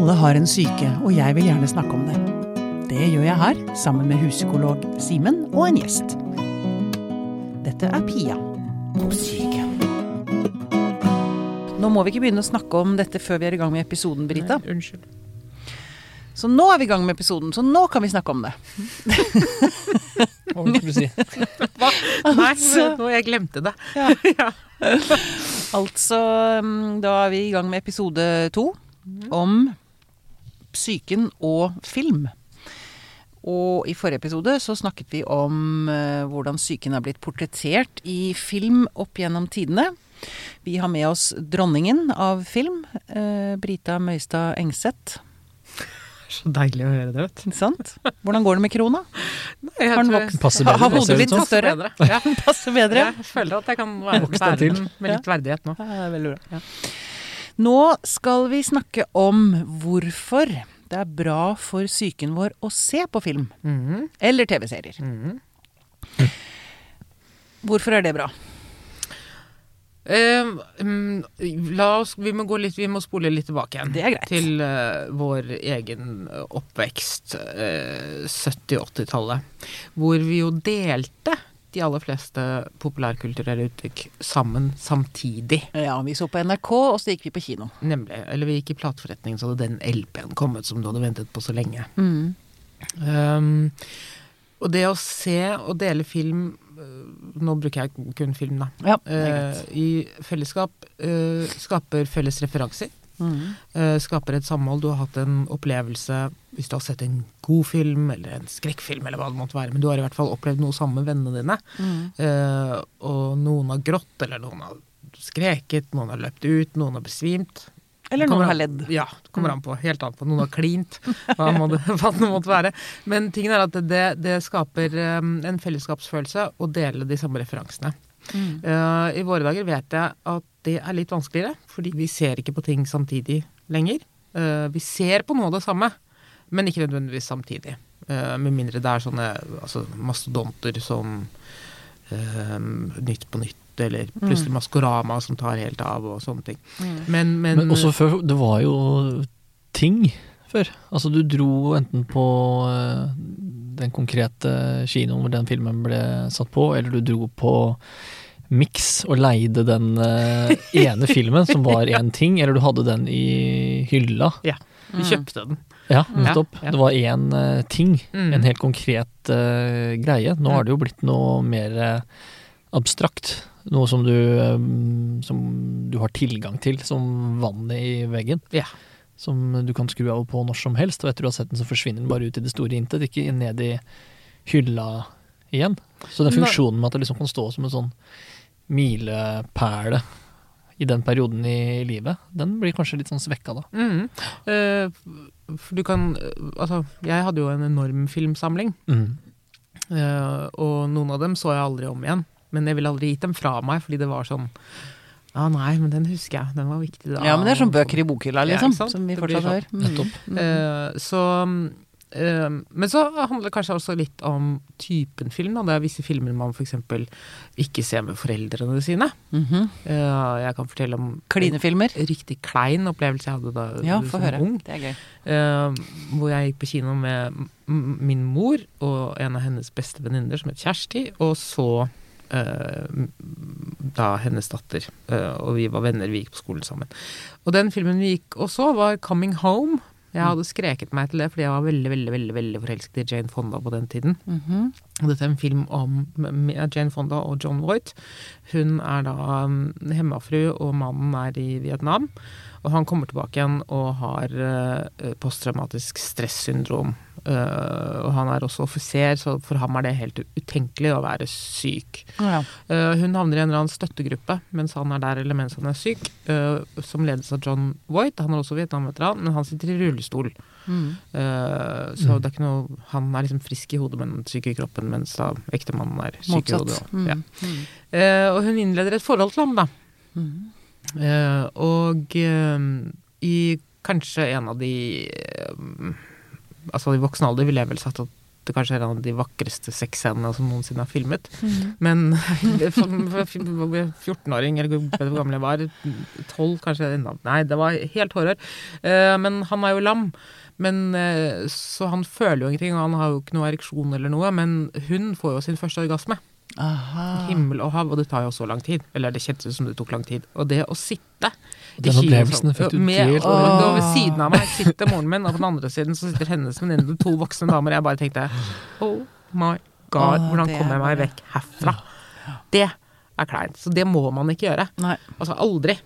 Alle har en syke, og jeg vil gjerne snakke om det. Det gjør jeg her, sammen med huspsykolog Simen og en gjest. Dette er Pia på syke. Nå må vi ikke begynne å snakke om dette før vi er i gang med episoden, Brita. Nei, unnskyld. Så nå er vi i gang med episoden, så nå kan vi snakke om det. Hva skulle du si? Hva? Nei, Altså. nå jeg glemte det. Ja. Altså, mm, da er vi i gang med episode to om psyken og film. Og i forrige episode så snakket vi om eh, hvordan psyken er blitt portrettert i film opp gjennom tidene. Vi har med oss dronningen av film, eh, Brita Møystad Engseth. Så deilig å høre det, vet du. sant? Hvordan går det med krona? Jeg Har den tror- vokst? Passer Har- bedre, har hodet som. fått større? bedre. Ja. Passer bedre? Jeg føler at jeg kan være, Vokst deg være til. den med litt verdighet nå. Ja, det er veldig bra. Nå skal vi snakke om hvorfor det er bra for psyken vår å se på film. Mhm, Eller TV-serier. mhm. Hvorfor er det bra? Eh, mm, la oss, vi må gå litt, vi må spole litt tilbake igjen. Er. Til eh, vår egen eh, oppvekst, uh, 70-80-tallet. Hvor vi jo delte de aller fleste populærkulturelle uttrykk sammen samtidig. Ja, vi så på NRK, og så gikk vi på kino. Nemlig. Eller vi gikk i plateforretningen, så hadde den LP-en kommet som du hadde ventet på så lenge. Mm. Um, og det å se og dele film øh, Nå bruker jeg kun film, da. Ja, greit. I fellesskap øh, skaper felles referanser. Mm. skaper et samhold. Du har hatt en opplevelse hvis du har sett en god film eller en skrekkfilm, eller hva det måtte være, men du har i hvert fall opplevd noe sammen med vennene dine. Mm. Øh, og noen har grått, eller noen har skreket, noen har løpt ut, noen har besvimt. Eller noen har ledd. Ja, det kommer an på. Helt an på. Noen har klint, hva, må det, hva det måtte være. Men tingen er at det, det skaper um, en fellesskapsfølelse å dele de samme referansene. Mm. Uh, I våre dager vet jeg at det er litt vanskeligere, fordi vi ser ikke på ting samtidig lenger. Uh, vi ser på noe av det samme, men ikke nødvendigvis samtidig. Uh, med mindre det er sånne altså, mastodonter som uh, Nytt på nytt, eller plutselig Maskorama som tar helt av, og sånne ting. Mm. Men, men, Men også før, det var jo ting før. Altså du dro enten på eh, den konkrete kinoen hvor den filmen ble satt på, eller du dro på Mix og leide den eh, ene filmen som var én ting, eller du hadde den i hylla. Ja, vi Mm. kjøpte den. Ja, nettopp. ja. Det var én uh, ting, Mm. en helt konkret uh, greie. Nå har det jo blitt noe mer uh, abstrakt. Noe som du, um, som du har tilgang til, som vannet i veggen. Ja. Som du kan skru av og på når som helst, og etter du har sett den, så forsvinner den bare ut i det store intet, ikke ned i hylla igjen. Så den funksjonen med at det liksom kan stå som en sånn milepæle i den perioden i livet, den blir kanskje litt sånn svekka da. Mm. For du kan eh, Altså, jeg hadde jo en enorm filmsamling, Mm. Uh, og noen av dem så jeg aldri om igjen. Men jeg ville aldri gitt dem fra meg, fordi det var sånn Ja, nei, men den husker jeg. Den var viktig da. Ja, men det er sånn bøker i bokhylla, liksom. Ja, som vi fortsatt har. sånn. Mm. Nettopp. Mm. Eh, så Men så handler det kanskje også litt om typen film. Da. Det er visse filmer man f.eks. ikke ser med foreldrene sine. Mhm. Eh, jeg kan fortelle om Klinefilmer. en riktig klein opplevelse jeg hadde da Ja, som høre. ung. Det er gøy. Eh, hvor jeg gikk på kino med min mor og en av hennes beste venninner som het Kjersti, og så eh, da hennes datter. Eh, og vi var venner, vi gikk på skolen sammen. Og den filmen vi gikk og så, var 'Coming Home'. Jeg hadde skreket meg til det fordi jeg var veldig veldig, veldig, veldig forelsket i Jane Fonda på den tiden. Mm -hmm. dette er en film om Jane Fonda og John Voight. Hun er da um, hemmafru, og mannen er i Vietnam. Og han kommer tilbake igjen og har uh, posttraumatisk stressyndrom. Uh, og han er også offiser, så for ham er det helt utenkelig å være syk. Ja. Uh, hun havner i en eller annen støttegruppe mens han er der, eller mens han er syk, uh, som ledes av John Voight. Han er også Vietnam-veteran, men han sitter i rullestol. Mm. Uh, så det er ikke noe Han er liksom frisk i hodet, men syk i kroppen, mens da ektemannen er syk i hodet. Og- Mm. Ja. Mm. Uh, og hun innleder et forhold til ham, da. Mm. Uh, og i kanskje en av de Altså i voksen alder ville jeg vel sagt at det kanskje er en av de vakreste sexscenene som noensinne er filmet. Mm. Men som 14-åring, eller hvor gammel jeg var, 12 kanskje enda Nei, det var helt horror. Eh, Men han er jo lam. Men, eh, så han føler jo ingenting, og han har jo ikke noe ereksjon eller noe. Men hun får jo sin første orgasme. Aha. Himmel og hav, og det tar jo så lang tid. Eller det kjentes ut som det tok lang tid. Og det å sitte Den opplevelsen fikk du med, delt og, med- og ved siden av meg sitter moren min, og på den andre siden så sitter hennes venninne, to voksne damer. Jeg bare tenkte oh my god, hvordan kommer jeg meg vekk herfra? Det er kleint. Så det må man ikke gjøre. Nei. Altså aldri.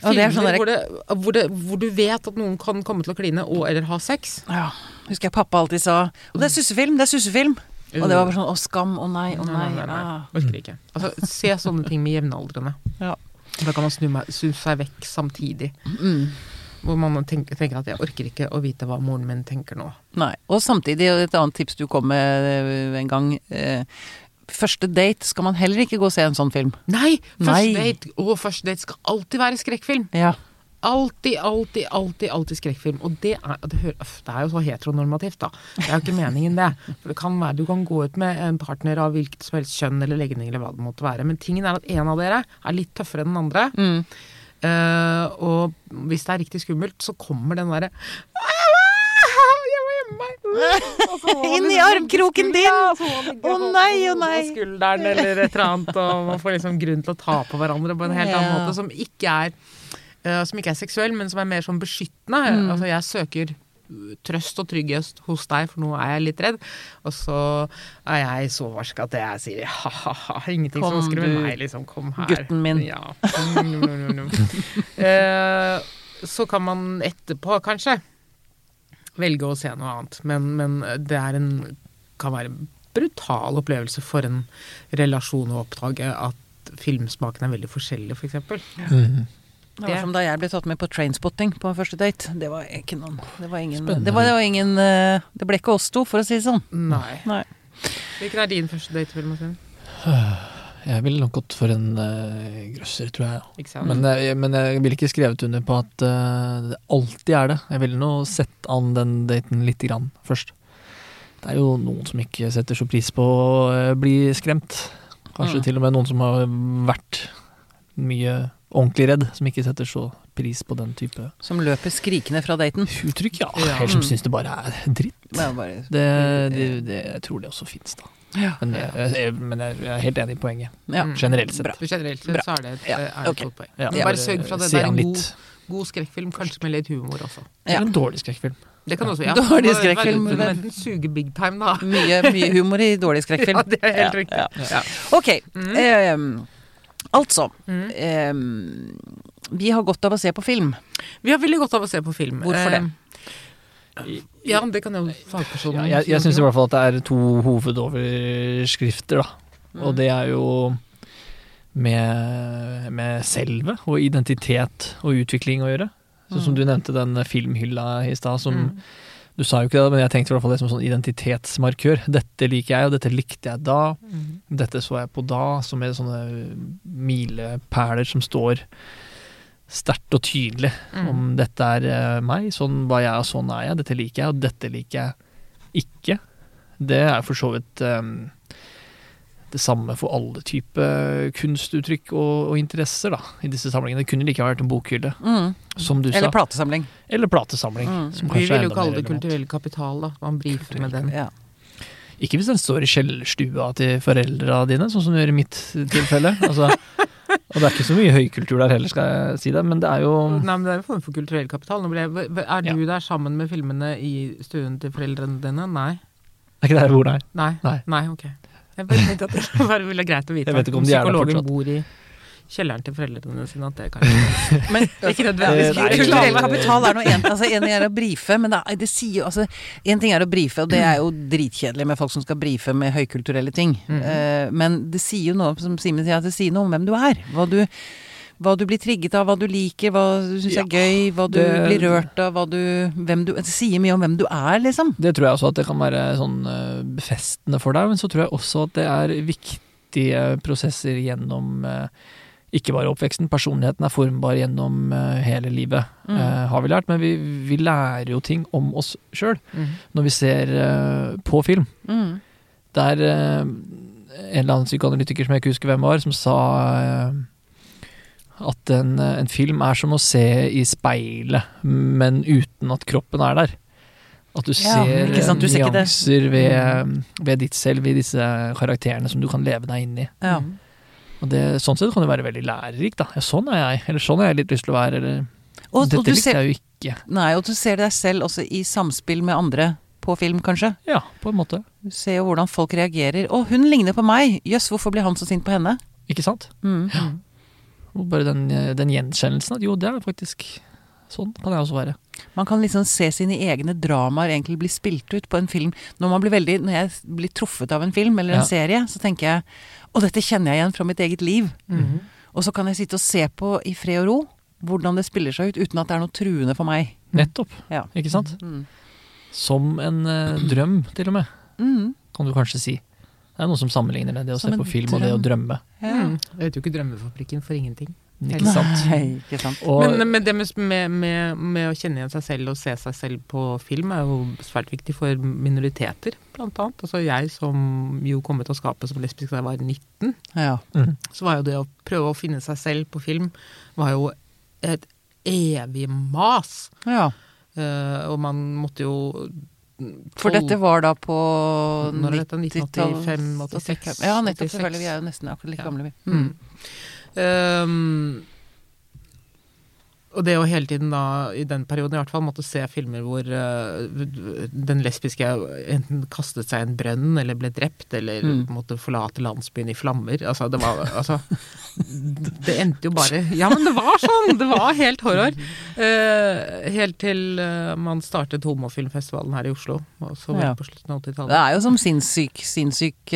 Filmer det er sånn der- hvor, det, hvor, det, hvor du vet at noen kan komme til å kline og eller ha sex. Ja. Husker jeg pappa alltid sa Og det er sussefilm, det er sussefilm. Og det var bare sånn å skam, å nei, å nei. Nei, nei, nei. Ah. Orker ikke. Altså, se sånne ting med jevnaldrende. Ja. Da kan man snu, meg, snu seg vekk samtidig. Mm. Hvor man tenker, tenker at jeg orker ikke å vite hva moren min tenker nå. Nei. Og samtidig, og et annet tips du kom med eh, en gang. Eh, første date skal man heller ikke gå og se en sånn film. Nei! Første Nei. date og første date skal alltid være skrekkfilm. Ja. Alltid, alltid, alltid alltid skrekkfilm. Og det er, det, hører, øff, det er jo så heteronormativt, da. Det er jo ikke meningen, det. For det kan være, Du kan gå ut med en partner av hvilket som helst kjønn eller legning eller hva det måtte være. Men tingen er at en av dere er litt tøffere enn den andre. Mm. Uh, og hvis det er riktig skummelt, så kommer den derre Inn i armkroken din! Å nei, å nei. skulderen eller et eller annet, og man får liksom grunn til å ta på hverandre på en helt annen måte, som ikke er eh, som ikke er seksuell, men som er mer sånn beskyttende. Mm. Altså, jeg søker uh, trøst og trygghet hos deg, for nå er jeg litt redd. Og så er jeg så varsk at jeg sier ha-ha-ha, ingenting Kom som skremmer meg, liksom. Kom her. gutten min. Ja. Mm, mm, mm, mm. Eh, så kan man etterpå, kanskje, velge å se noe annet. Men, men det er en kan være en brutal opplevelse for en relasjon å oppdage at filmsmaken er veldig forskjellig, f.eks. For eksempel. Mhm. Det var som da jeg ble tatt med på trainspotting på første date. Det var ikke noen Det var ingen Det, var, det var ingen eh, Det ble ikke oss to, for å si det sånn. Nei. Nei. Hvilken er din første date, vil man si? Jeg ville nok gått for en uh, grøsser, tror jeg. Men, jeg- men jeg ville ikke skrevet under på at uh, det alltid er det. Jeg ville nå sett an den daten lite grann først. Det er jo noen som ikke setter så pris på å uh, bli skremt. Kanskje Mm. til og med noen som har vært mye ordentlig redd, som ikke setter så pris på den type Som løper skrikende fra daten. uttrykk. Ja, Ja. Eller som Mm. syns det bare er dritt. Det er bare Det, det, det, jeg tror det også fins, da. Ja. Men, jeg, jeg, men jeg er helt enig i poenget. ja. Mm. Generelt sett. Bra. Generelt sett så er det et, Ja, er det ok. godt poeng. Bare sørg for at det er en god, god skrekkfilm, kanskje med litt humor også. Ja. Eller en dårlig skrekkfilm. Det kan også, ja. Dårlig skrekkfilm, men- suge big time, da. Mye, mye humor i dårlig skrekkfilm. Ja, det er helt Ja, riktig. ja. Ja. Ok. Mm. ehm, altså Mm. eh, Vi har godt av å se på film. Vi har veldig godt av å se på film. Hvorfor det? Eh, Ja, det kan jo fagpersonen Ja, jeg jeg syns i hvert fall at det er to hovedoverskrifter, da. Mm. Og det er jo med, med selve og identitet og utvikling å gjøre. Sånn som Mm. du nevnte den filmhylla i stad, som Mm. Du sa jo ikke det, men jeg tenkte i hvert fall det som sånn identitetsmarkør. Dette liker jeg, og dette likte jeg da. Mm. Dette så jeg på da, som er sånne milepæler som står sterkt og tydelig. Mm. Om dette er eh, meg, sånn var jeg, og sånn er jeg. Dette liker jeg, og dette liker jeg ikke. Det er for så vidt eh, det samme for alle typer kunstuttrykk og, og interesser da, i disse samlingene. Det kunne like gjerne vært en bokhylle, Mm. som du Eller sa. platesamling. Eller platesamling. Mm. Som Vi vil jo kalle det kulturell kapital, da. Man brifer med den. Ja. Ikke hvis den står i kjellerstua til foreldra dine, sånn som det gjør i mitt tilfelle. Altså, og det er ikke så mye høykultur der heller, skal jeg si det, men det er jo Nei, men det er en form for kulturell kapital. Nå ble jeg, er du der sammen med filmene i stuen til foreldrene dine? Nei. Er ikke det her hvor nei? Nei. Nei. Nei. ok. Jeg bare tenkte at det bare ville greit å vite Jeg vet ikke om de er der psykologen bor i kjelleren til foreldrene sine, at det kanskje Men Ikke nødvendigvis kulturell kapital er noe altså, en ting er å brife, men det, det sier jo altså En ting er å brife, og det er jo dritkjedelig med folk som skal brife med høykulturelle ting. Mm -hmm. uh, men det sier jo noe, som Simen sier, at det sier noe om hvem du er. Hva du, hva du blir trigget av, hva du liker, hva du syns Ja, er gøy, hva du det- blir rørt av, hva du, hvem du Det sier mye om hvem du er, liksom. Det tror jeg også at det kan være sånn eh, befestende for deg, men så tror jeg også at det er viktige prosesser gjennom, eh, ikke bare oppveksten, personligheten er formbar gjennom eh, hele livet, Mm. har vi lært. Men vi, vi lærer jo ting om oss sjøl Mm. når vi ser på film. Mm. Det er en eller annen psykoanalytiker som jeg ikke husker hvem var, som sa at en, en film er som å se i speilet, men uten at kroppen er der. At du Ja, ser sant, du nyanser ved, ved ditt selv, i disse karakterene som du kan leve deg inn i. Ja. Og det, sånn sett kan det være veldig lærerikt. Ja, sånn er jeg, eller sånn har jeg litt lyst til å være, eller Og, Dette og likte ser, jeg jo ikke. nei, og du ser deg selv også i samspill med andre på film, kanskje. Ja, på en måte. Du ser jo hvordan folk reagerer. Å, hun ligner på meg! Jøss, hvorfor blir han så sint på henne? Ikke sant? Mm. Og bare den, eh, den gjenkjennelsen at jo, det er faktisk Sånn kan jeg også være. Man kan liksom se sine egne dramaer egentlig bli spilt ut på en film. Når, man blir veldig, når jeg blir truffet av en film eller en Ja. serie, så tenker jeg å, dette kjenner jeg igjen fra mitt eget liv. Mm. Og så kan jeg sitte og se på i fred og ro hvordan det spiller seg ut, uten at det er noe truende for meg. Nettopp. Ja. Ikke sant? Mm. Som en eh, drøm, til og med, Mm. kan du kanskje si. Det er noen som sammenligner det, det å Som se på film og det å drømme. Ja. Mm. Jeg vet jo ikke Drømmefabrikken for ingenting. Ikke sant? Nei, ikke sant. Og, Men, men det med, med, med, med å kjenne igjen seg selv og se seg selv på film er jo svært viktig for minoriteter, blant annet. Altså jeg som jo kom ut av skapet som lesbisk da jeg var 19, Ja. mm, så var jo det å prøve å finne seg selv på film var jo et evig mas. ja. Uh, og man måtte jo For dette var da på Når er dette? 1985, 86? Ja, nettopp. 86. Selvfølgelig. Vi er jo nesten akkurat like gamle, vi. Mm. Um, og det å hele tiden da, i den perioden i hvert fall, måtte se filmer hvor uh, den lesbiske enten kastet seg i en brønn, eller ble drept, eller Mm. måtte forlate landsbyen i flammer. Altså, det var Altså Det endte jo bare Ja, men det var sånn! Det var helt horror. Uh, helt til uh, man startet homofilmfestivalen her i Oslo, og så var Ja. det på slutten av 80-tallet. Det er jo som sinnssyk, sinnssyk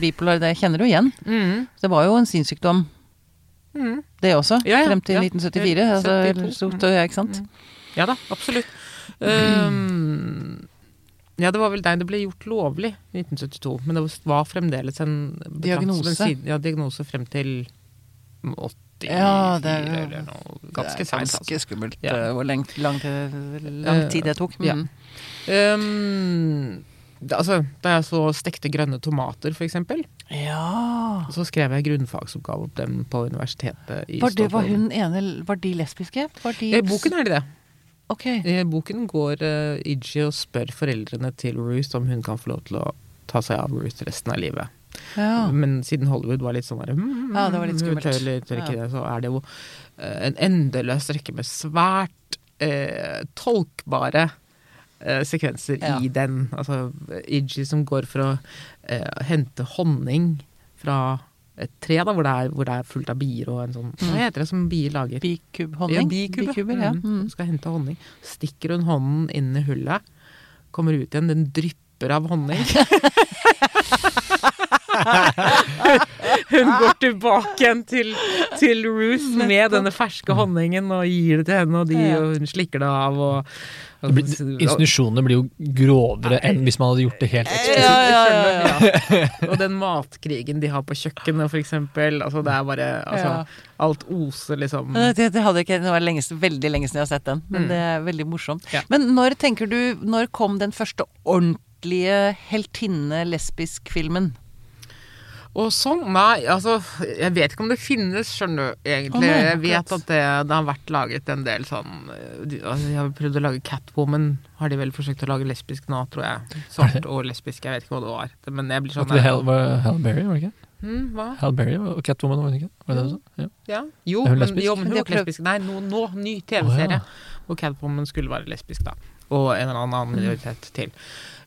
bipolar, det kjenner du igjen. Mm. Det var jo en sinnssykdom, Mm. det også. Ja, ja, frem til ja. 1974. Altså, 72, stort, ja, ikke sant? Ja da, absolutt. Um, ja, det var vel deg det ble gjort lovlig i 1972, men det var fremdeles en Diagnose. Siden, Ja, diagnose frem til 84 Ja, det er- eller noe ganske det er ganske Altså. skummelt Ja. eh, hvor lang, lang, lang tid det tok. Ja. Mm. Um, det, altså, da jeg så stekte grønne tomater, eksempel, ja. så skrev jeg grunnfagsoppgave opp dem på universitetet i Var, det, var hun ene Var de lesbiske? Var de I boken er de det. Ok. I boken går uh, Iji og spør foreldrene til Ruth om hun kan få lov til å ta seg av Ruth resten av livet. Ja. Men siden Hollywood var litt sånn der, mm, Ja, det var litt skummelt. tør tør ikke Ja. det, så er det jo eh, en endeløs rekke med svært eh, tolkbare eh, sekvenser Ja. i den. Altså Iggy som går for å eh, hente honning fra et tre, da, hvor det, er, hvor det er fullt av bier og en sånn Hva Mm. heter det som bier lager? Bikubhonning? Ja. Bikuber, ja. Mm. Mm. Skal hente honning. Stikker hun hånden inn i hullet, kommer ut igjen, den drypper av honning. hun går tilbake igjen til, til Ruth med denne ferske honningen og gir det til henne, og, de, og hun slikker det av. Og, det blir, institusjonene blir jo grovere enn hvis man hadde gjort det helt eksplisitt. Ja, ja, ja, ja. Og den matkrigen de har på kjøkkenet, for eksempel. Altså, det er bare altså, Alt oser, liksom. Det, det, det hadde ikke, det var lenge, veldig lenge siden jeg har sett den, men Mm. det er veldig morsomt. Ja. Men når tenker du Når kom den første ordentlige heltinne-lesbisk-filmen? Og sånn, nei, altså Jeg vet ikke om det finnes, skjønner du, egentlig. Oh, jeg vet at det, det har vært laget en del sånn de, altså, har prøvd å lage Catwoman, har de vel forsøkt å lage lesbisk nå, tror jeg. Svart og lesbisk, jeg vet ikke hva det var. Men jeg blir sånn Var det Hal, Hal Berry, var det ikke? Mm, Hva? Hal Berry og Catwoman, var det ikke? Var det det du sa? Ja. Ja. Jo, Er hun men, lesbisk? jo, men hun var lesbisk. Nei, nå, nå ny TV-serie. oh, ja. Og Catwoman skulle være lesbisk, da. Og en eller annen minoritet til.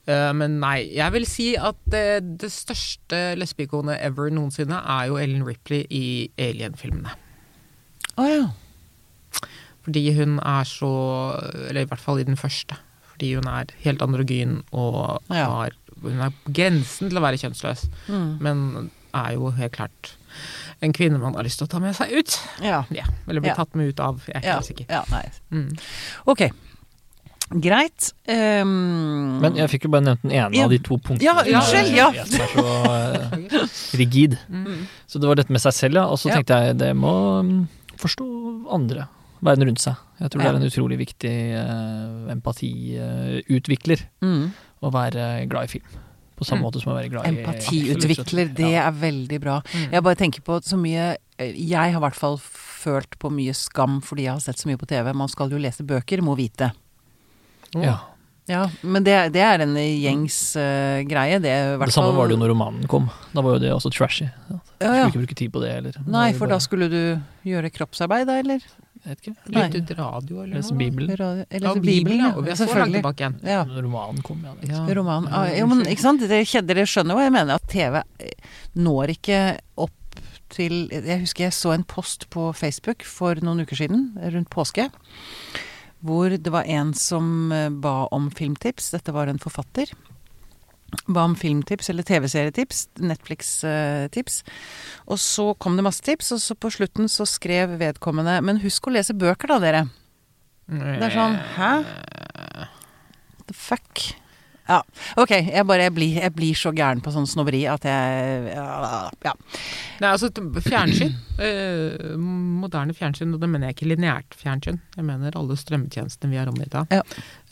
Eh, men nei, jeg vil si at det, det største lesbeikonet ever noensinne er jo Ellen Ripley i Alien-filmene. Å ja. Fordi hun er så Eller i hvert fall i den første. Fordi hun er helt androgyn og Ja. har Hun er på grensen til å være kjønnsløs, Mm. men er jo helt klart en kvinne man har lyst til å ta med seg ut. Ja. Ja, eller bli tatt med ut av. Jeg er ikke helt sikker. Mm. Ok. Greit. Um, Men jeg fikk jo bare nevnt den ene Ja. av de to punktene. Ja, unnskyld, ja. som er så eh, rigid. Mm. Så det var dette med seg selv, ja. Og så Ja. tenkte jeg det må mm, forstå andre. Verden rundt seg. Jeg tror det er en utrolig viktig uh, empatiutvikler mm. å være glad i film. På samme Mm. måte som å være glad i Empatiutvikler, det Ja. er veldig bra. Mm. Jeg bare tenker på så mye Jeg har i hvert fall følt på mye skam fordi jeg har sett så mye på TV. Man skal jo lese bøker, må vite. Ja. Ja, men det, det er en gjengs uh, greie. Det, hvert Det samme fall- var det jo når romanen kom. Da var jo det også trashy. Ja. Ja, Skulle ikke bruke tid på det heller. Nei, for da skulle du gjøre kroppsarbeid, da, eller? Jeg vet ikke. Lytte ut radio eller Lese? Bibelen. Radio, eller Ja, Bibelen, ja. ja. Og vi ja er så langt selvfølgelig. tilbake igjen. Ja. Når romanen kom, ja. Ja. Roman. Ja, Ah, jo, men ikke sant? Dere, dere skjønner hva jeg mener, at TV når ikke opp til Jeg husker jeg så en post på Facebook for noen uker siden, rundt påske, hvor det var en som eh, ba om filmtips. Dette var en forfatter. Ba om filmtips eller TV-serietips, Netflix-tips. Og så kom det masse tips, og så på slutten så skrev vedkommende Men husk å lese bøker, da, dere. Det er sånn Hæ? The fuck? Ja. Ok, jeg bare jeg blir, jeg blir så gæren på sånn snobberi at jeg Ja. Nei, altså fjernsyn. eh, moderne fjernsyn, og det mener jeg ikke lineært fjernsyn. Jeg mener alle strømmetjenestene vi har omgitt av, Ja.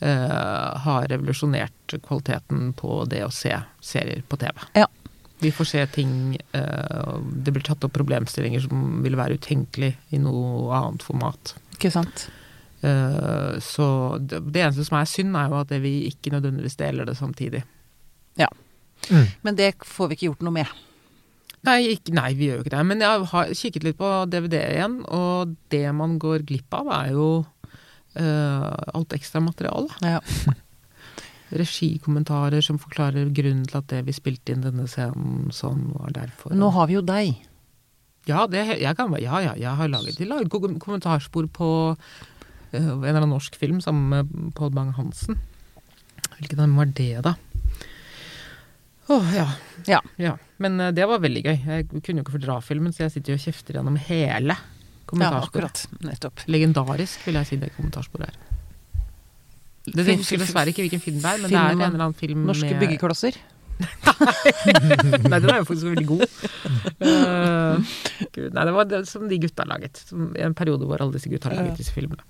eh, har revolusjonert kvaliteten på det å se serier på TV. Ja. Vi får se ting eh, Det blir tatt opp problemstillinger som ville være utenkelig i noe annet format. Ikke sant? Eh, så det, det eneste som er synd, er jo at vi ikke nødvendigvis deler det samtidig. Mm. Men det får vi ikke gjort noe med. Nei, ikke, nei, vi gjør jo ikke det. Men jeg har kikket litt på DVD igjen, og det man går glipp av, er jo uh, alt ekstramateriale. Ja. Regikommentarer som forklarer grunnen til at det vi spilte inn denne scenen sånn, var derfor. Nå har vi jo deg. Ja, det, jeg kan, ja, ja, jeg har laget, jeg laget kommentarspor på en eller annen norsk film sammen med Pål Bang-Hansen. Hvilken var det, da? Åh, ja. Ja. Men eh, det var veldig gøy. Jeg kunne jo ikke fordra filmen, så jeg sitter jo og kjefter gjennom hele Ja, kommentarsporet. akkurat. Nettopp. Legendarisk, vil jeg si det kommentarsporet er. Det, husker dessverre ikke hvilken film det er, men det er en eller annen film Norske med byggeklosser. Nei, den er jo faktisk veldig god. Uh, Gud, nei, det var det som de gutta laget. Som, I en periode hvor alle disse gutta har laget disse filmene.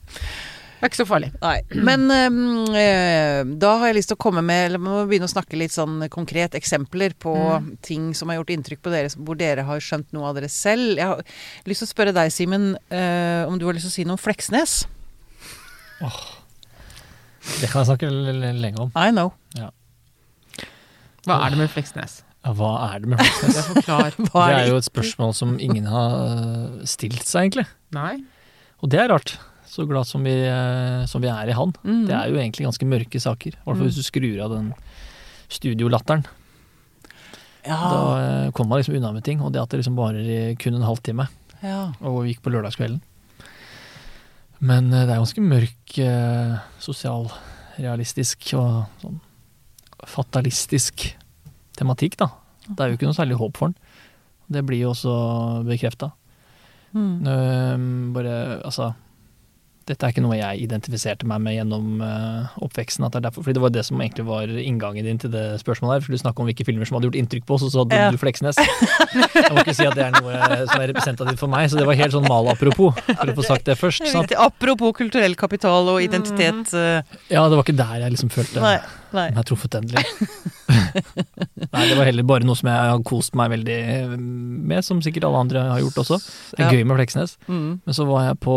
Det er ikke så farlig. Nei. Men øh, da har jeg lyst til å komme med Eller vi må begynne å snakke litt sånn konkret eksempler på Mm. ting som har gjort inntrykk på dere, hvor dere har skjønt noe av dere selv. Jeg har lyst til å spørre deg, Simen, øh, om du har lyst til å si noe om Fleksnes? Det kan jeg snakke lenge om. I know. Hva er det med Fleksnes? Ja, hva er det med Fleksnes? Jeg forklar. Det er jo et spørsmål som ingen har øh, stilt seg, egentlig. Nei? Og det er rart. Så glad som vi, øh, som vi er i han. Mm. Det er jo egentlig ganske mørke saker. I hvert fall Mm. hvis du skrur av den studiolatteren. ja, Da øh, kom man liksom unna med ting. Og det at det liksom varer i kun en halvtime, ja. og gikk på lørdagskvelden. Men det er ganske mørk sosialrealistisk og sånn fatalistisk tematikk, da. Det er jo ikke noe særlig håp for den. Det blir jo også bekrefta. Mm. Bare, altså Dette er ikke noe jeg identifiserte meg med gjennom uh, oppveksten. At det er derfor, fordi det var det som egentlig var inngangen din til det spørsmålet her. For du snakka om hvilke filmer som hadde gjort inntrykk på oss, og så hadde Ja. du Fleksnes. Jeg må ikke si at det er noe som er representativt for meg, så det var helt sånn mal-apropos, for å få sagt det først. Sant? Apropos kulturell kapital og identitet. øh, Ja, det var ikke der jeg liksom følte nei, nei. meg truffet endelig. Nei, det var heller bare noe som jeg har kost meg veldig med, som sikkert alle andre har gjort også. Det er Ja. gøy med Fleksnes. Mm. Men så var jeg på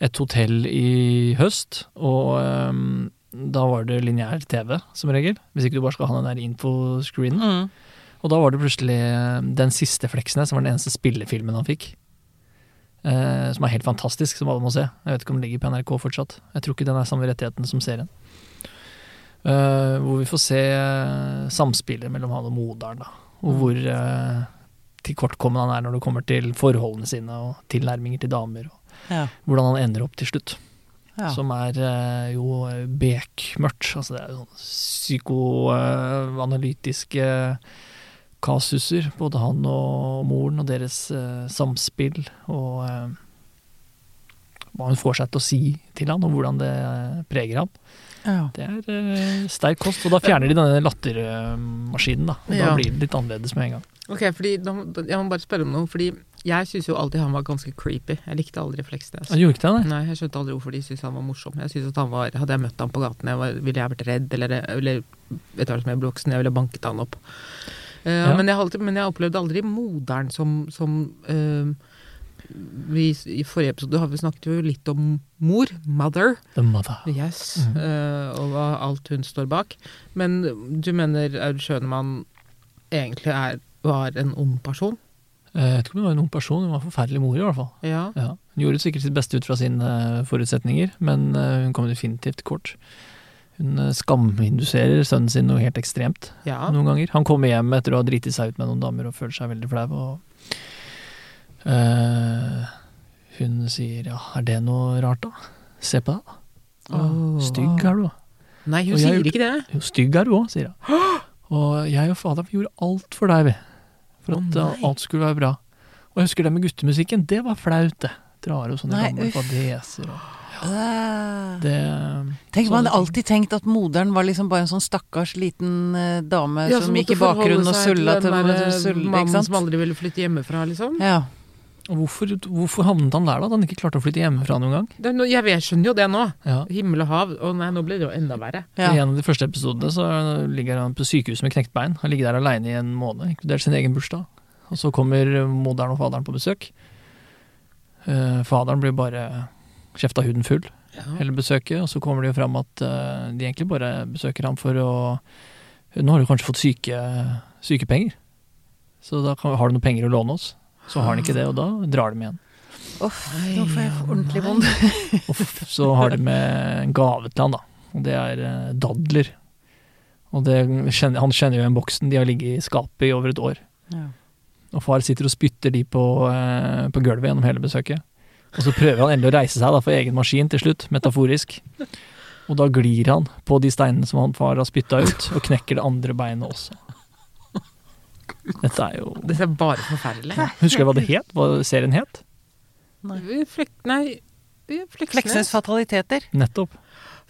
et hotell i høst, og um, da var det lineær TV, som regel. Hvis ikke du bare skal ha den der infoscreenen. Mm. Og da var det plutselig eh, den siste Fleksnes, som var den eneste spillefilmen han fikk. Eh, som er helt fantastisk, som alle må se. Jeg vet ikke om den ligger på NRK fortsatt. Jeg tror ikke den er samme rettigheten som serien. Eh, hvor vi får se eh, samspillet mellom han og moderen, da. Og hvor eh, tilkortkommen han er når det kommer til forholdene sine og tilnærminger til damer. Og Ja. hvordan han ender opp til slutt. Ja. Som er eh, jo bekmørkt. Altså det er jo sånn psykoanalytiske kasuser. Både han og moren og deres eh, samspill. Og eh, hva hun får seg til å si til han, og hvordan det preger ham. Ja. Det er sterk kost. Og da fjerner de denne lattermaskinen, da. Og Ja. da blir det litt annerledes med en gang. Ok, fordi Jeg må bare spørre om noe, fordi jeg syns jo alltid han var ganske creepy. Jeg likte aldri Fleksnes. Han gjorde ikke det, nei? Jeg skjønte aldri hvorfor de syntes han var morsom. Jeg synes at han var, Hadde jeg møtt han på gaten, jeg var, ville jeg vært redd, eller, eller etter hvert som jeg ble voksen, jeg ville banket han opp. Uh, Ja. men, jeg alltid, men jeg opplevde aldri moderen som, som uh, vi, I forrige episode har vi snakket jo litt om mor, mother, The Mother. yes, mm. uh, og hva alt hun står bak. Men du mener Aud Schønemann egentlig er, var en ond person? Eh, Jeg vet ikke om hun var en ung person, hun var forferdelig mor i hvert fall. Ja. Ja. Hun gjorde sikkert sitt beste ut fra sine forutsetninger, men eh, hun kom definitivt kort. Hun eh, skaminduserer sønnen sin noe helt ekstremt ja. noen ganger. Han kommer hjem etter å ha driti seg ut med noen damer og føler seg veldig flau. Og, uh, hun sier ja, er det noe rart da? Se på deg, da. Oh. Stygg er du da'. Nei, hun sier har ikke det. Jo, stygg er du òg, sier hun. Og jeg og faderen vi gjorde alt for deg, vi. For at uh, alt skulle være bra. Og jeg husker det med guttemusikken, det var flaut, det. Drar og sånne Nei, gamle fadeser og ja. det Tenk, man hadde alltid tenkt at moderen var liksom bare en sånn stakkars liten eh, dame Ja, som som gikk i bakgrunnen og sulla til til, der, eh, Mannen som aldri ville flytte hjemmefra, liksom. Ja. Og hvorfor, hvorfor havnet han der, da? At han ikke klarte å flytte hjemmefra noen gang? Det, jeg, vet- jeg skjønner jo det nå. Ja. Himmel og hav. Å nei, nå blir det jo enda verre. ja. I en av de første episodene så ligger han på sykehuset med knekt bein. Han ligger der aleine i en måned, inkludert sin egen bursdag. Og så kommer moderen og faderen på besøk. Uh, faderen blir bare kjefta huden full. hele besøket, og så kommer det jo fram at uh, de egentlig bare besøker ham for å Nå har du kanskje fått syke, sykepenger, så da kan, har du noen penger å låne oss. Så har han ikke det, og da drar de igjen. Uff, nå får jeg ordentlig vondt. Så har de med en gave til han, da. Og det er eh, dadler. Og det, han kjenner jo igjen boksen, de har ligget i skapet i over et år. Ja. Og far sitter og spytter de på, eh, på gulvet gjennom hele besøket. Og så prøver han endelig å reise seg da, for egen maskin til slutt, metaforisk. Og da glir han på de steinene som han far har spytta ut, og knekker det andre beinet også. Dette er jo Dette er bare forferdelig. Husker du hva det het? Hva serien het? Flek, nei, Fleksnes Fleksnes. fataliteter. Nettopp.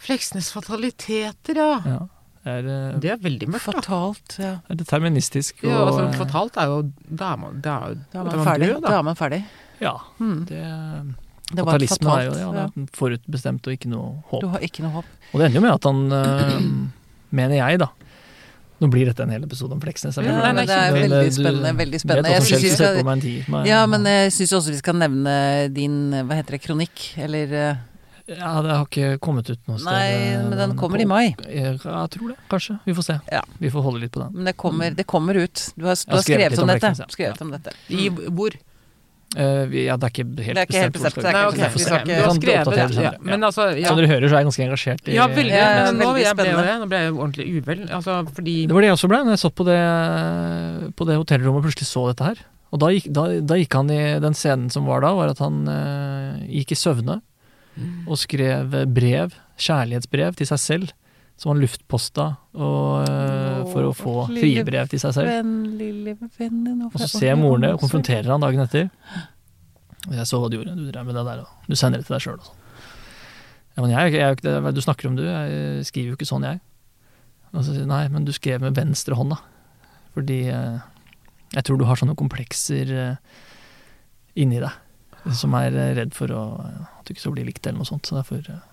Fleksnes fataliteter, ja. Ja. Det er, eh, Det er veldig mørkt, da. Fatalt, ja. er deterministisk. Ja, og, altså, eh, fatalt er jo Da er man, da er, Da er da man ferdig. død, Da er man ferdig. Ja, Mm. det, Det fatalisme er jo Ja, Ja. det er forutbestemt og ikke noe håp. Du har ikke noe håp. Og det ender jo med at han, øh, mener jeg da Nå blir dette en hel episode om Fleksnes. Ja, nei, nei, det er veldig eh, du spennende. Veldig Vet spennende. hva Jeg som skjer synes skal, meg en tid, er- ja, men jeg syns også vi skal nevne din Hva heter det? Kronikk? Eller eh, Ja, det har ikke kommet ut noe sted. Nei, øh, men den kommer på- i mai. Jeg, jeg tror det, kanskje. Vi får se. Ja. Vi får holde litt på den. Men det kommer, det kommer ut. Du har, du har har skrevet skrevet om om dette. Fleksnes, ja. Skrevet om dette. I hvor? Eh, vi, ja, det er ikke helt Det er ikke bestemt. Helt bestemt, Nei, okay. Vi skal du ikke- har Kan skrevet det. Ja. Men altså, ja. Som dere hører, så er jeg ganske engasjert i Ja, veldig. Ja, men nå veldig jeg ble jeg. Nå ble jeg ordentlig uvel. Altså, fordi Det var det jeg også ble, når jeg satt på det, på det hotellrommet og plutselig så dette her. Og da gikk, da, da gikk han i Den scenen som var da, var at han uh, gikk i søvne og skrev brev, kjærlighetsbrev, til seg selv. Som han luftposta og, eh, for å få Åh, frie lille brev til seg selv. Venn, Og så ser moren det og konfronterer han dagen etter. Jeg så hva du gjorde, du drev med det der, og du sender det til deg sjøl og sånn. Ja, men jeg, jeg, det du snakker om du, jeg skriver jo ikke sånn, jeg. Og så sier nei, men du skrev med venstre hånd, da. Fordi eh, jeg tror du har sånne komplekser eh, inni deg. Som er eh, redd for å, at du ikke skal bli likt eller noe sånt. Så derfor eh,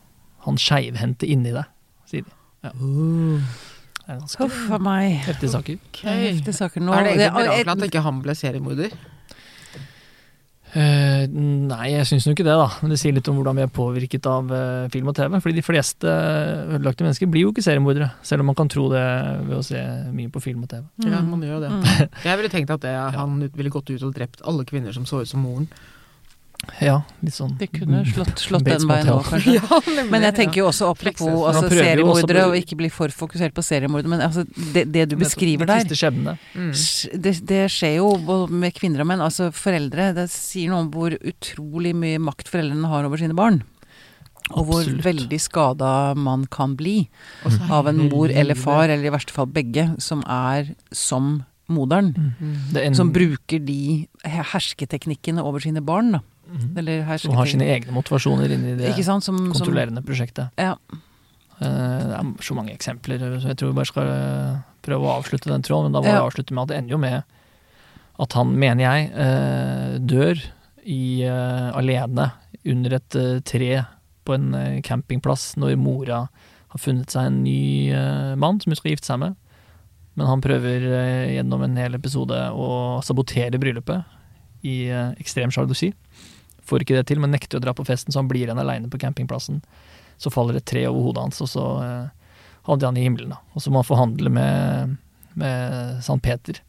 han skeivhendte inni deg, sier de. Ja. Det er ganske Huff a meg. heftige saker. Okay. er heftige saker nå. er det egentlig Det- miraklet at ikke han ble seriemorder? Uh, nei, jeg syns jo ikke det, da. Men det sier litt om hvordan vi er påvirket av uh, film og TV. Fordi de fleste ødelagte mennesker blir jo ikke seriemordere. Selv om man kan tro det ved å se mye på film og TV. Ja, Mm. man gjør jo det. Mm. Jeg ville tenkt at det, han ville gått ut og drept alle kvinner som så ut som moren. Ja, litt sånn De kunne slått, slått den veien òg, kanskje. Ja, nemlig, Men jeg tenker jo også apropos altså, seriemordere, og ikke bli for fokusert på seriemordere, men altså, det, det du beskriver der. Mm. det, det skjer jo med kvinner og menn. Altså foreldre. Det sier noe om hvor utrolig mye makt foreldrene har over sine barn. Og hvor Absolutt. veldig skada man kan bli av en mor eller far, eller i verste fall begge, som er som moderen. Mm. Mm. Som bruker de hersketeknikkene over sine barn. Da. Eller Som har sine egne motivasjoner inni det? Som, som kontrollerende prosjektet. Ja. Eh, Det er så mange eksempler, så jeg tror vi bare skal eh, prøve å avslutte den tråden. Men da må Ja. jeg avslutte med at det ender jo med at han, mener jeg, eh, dør i, alene under et tre på en campingplass når mora har funnet seg en ny mann som hun skal gifte seg med. Men han prøver gjennom en hel episode å sabotere bryllupet i ekstrem sjalusi. Får ikke det til, men nekter å dra på festen, så han blir igjen aleine på campingplassen. Så faller et tre over hodet hans, og så eh, havner han i himmelen. Da. Og så må han forhandle med, med St. Peter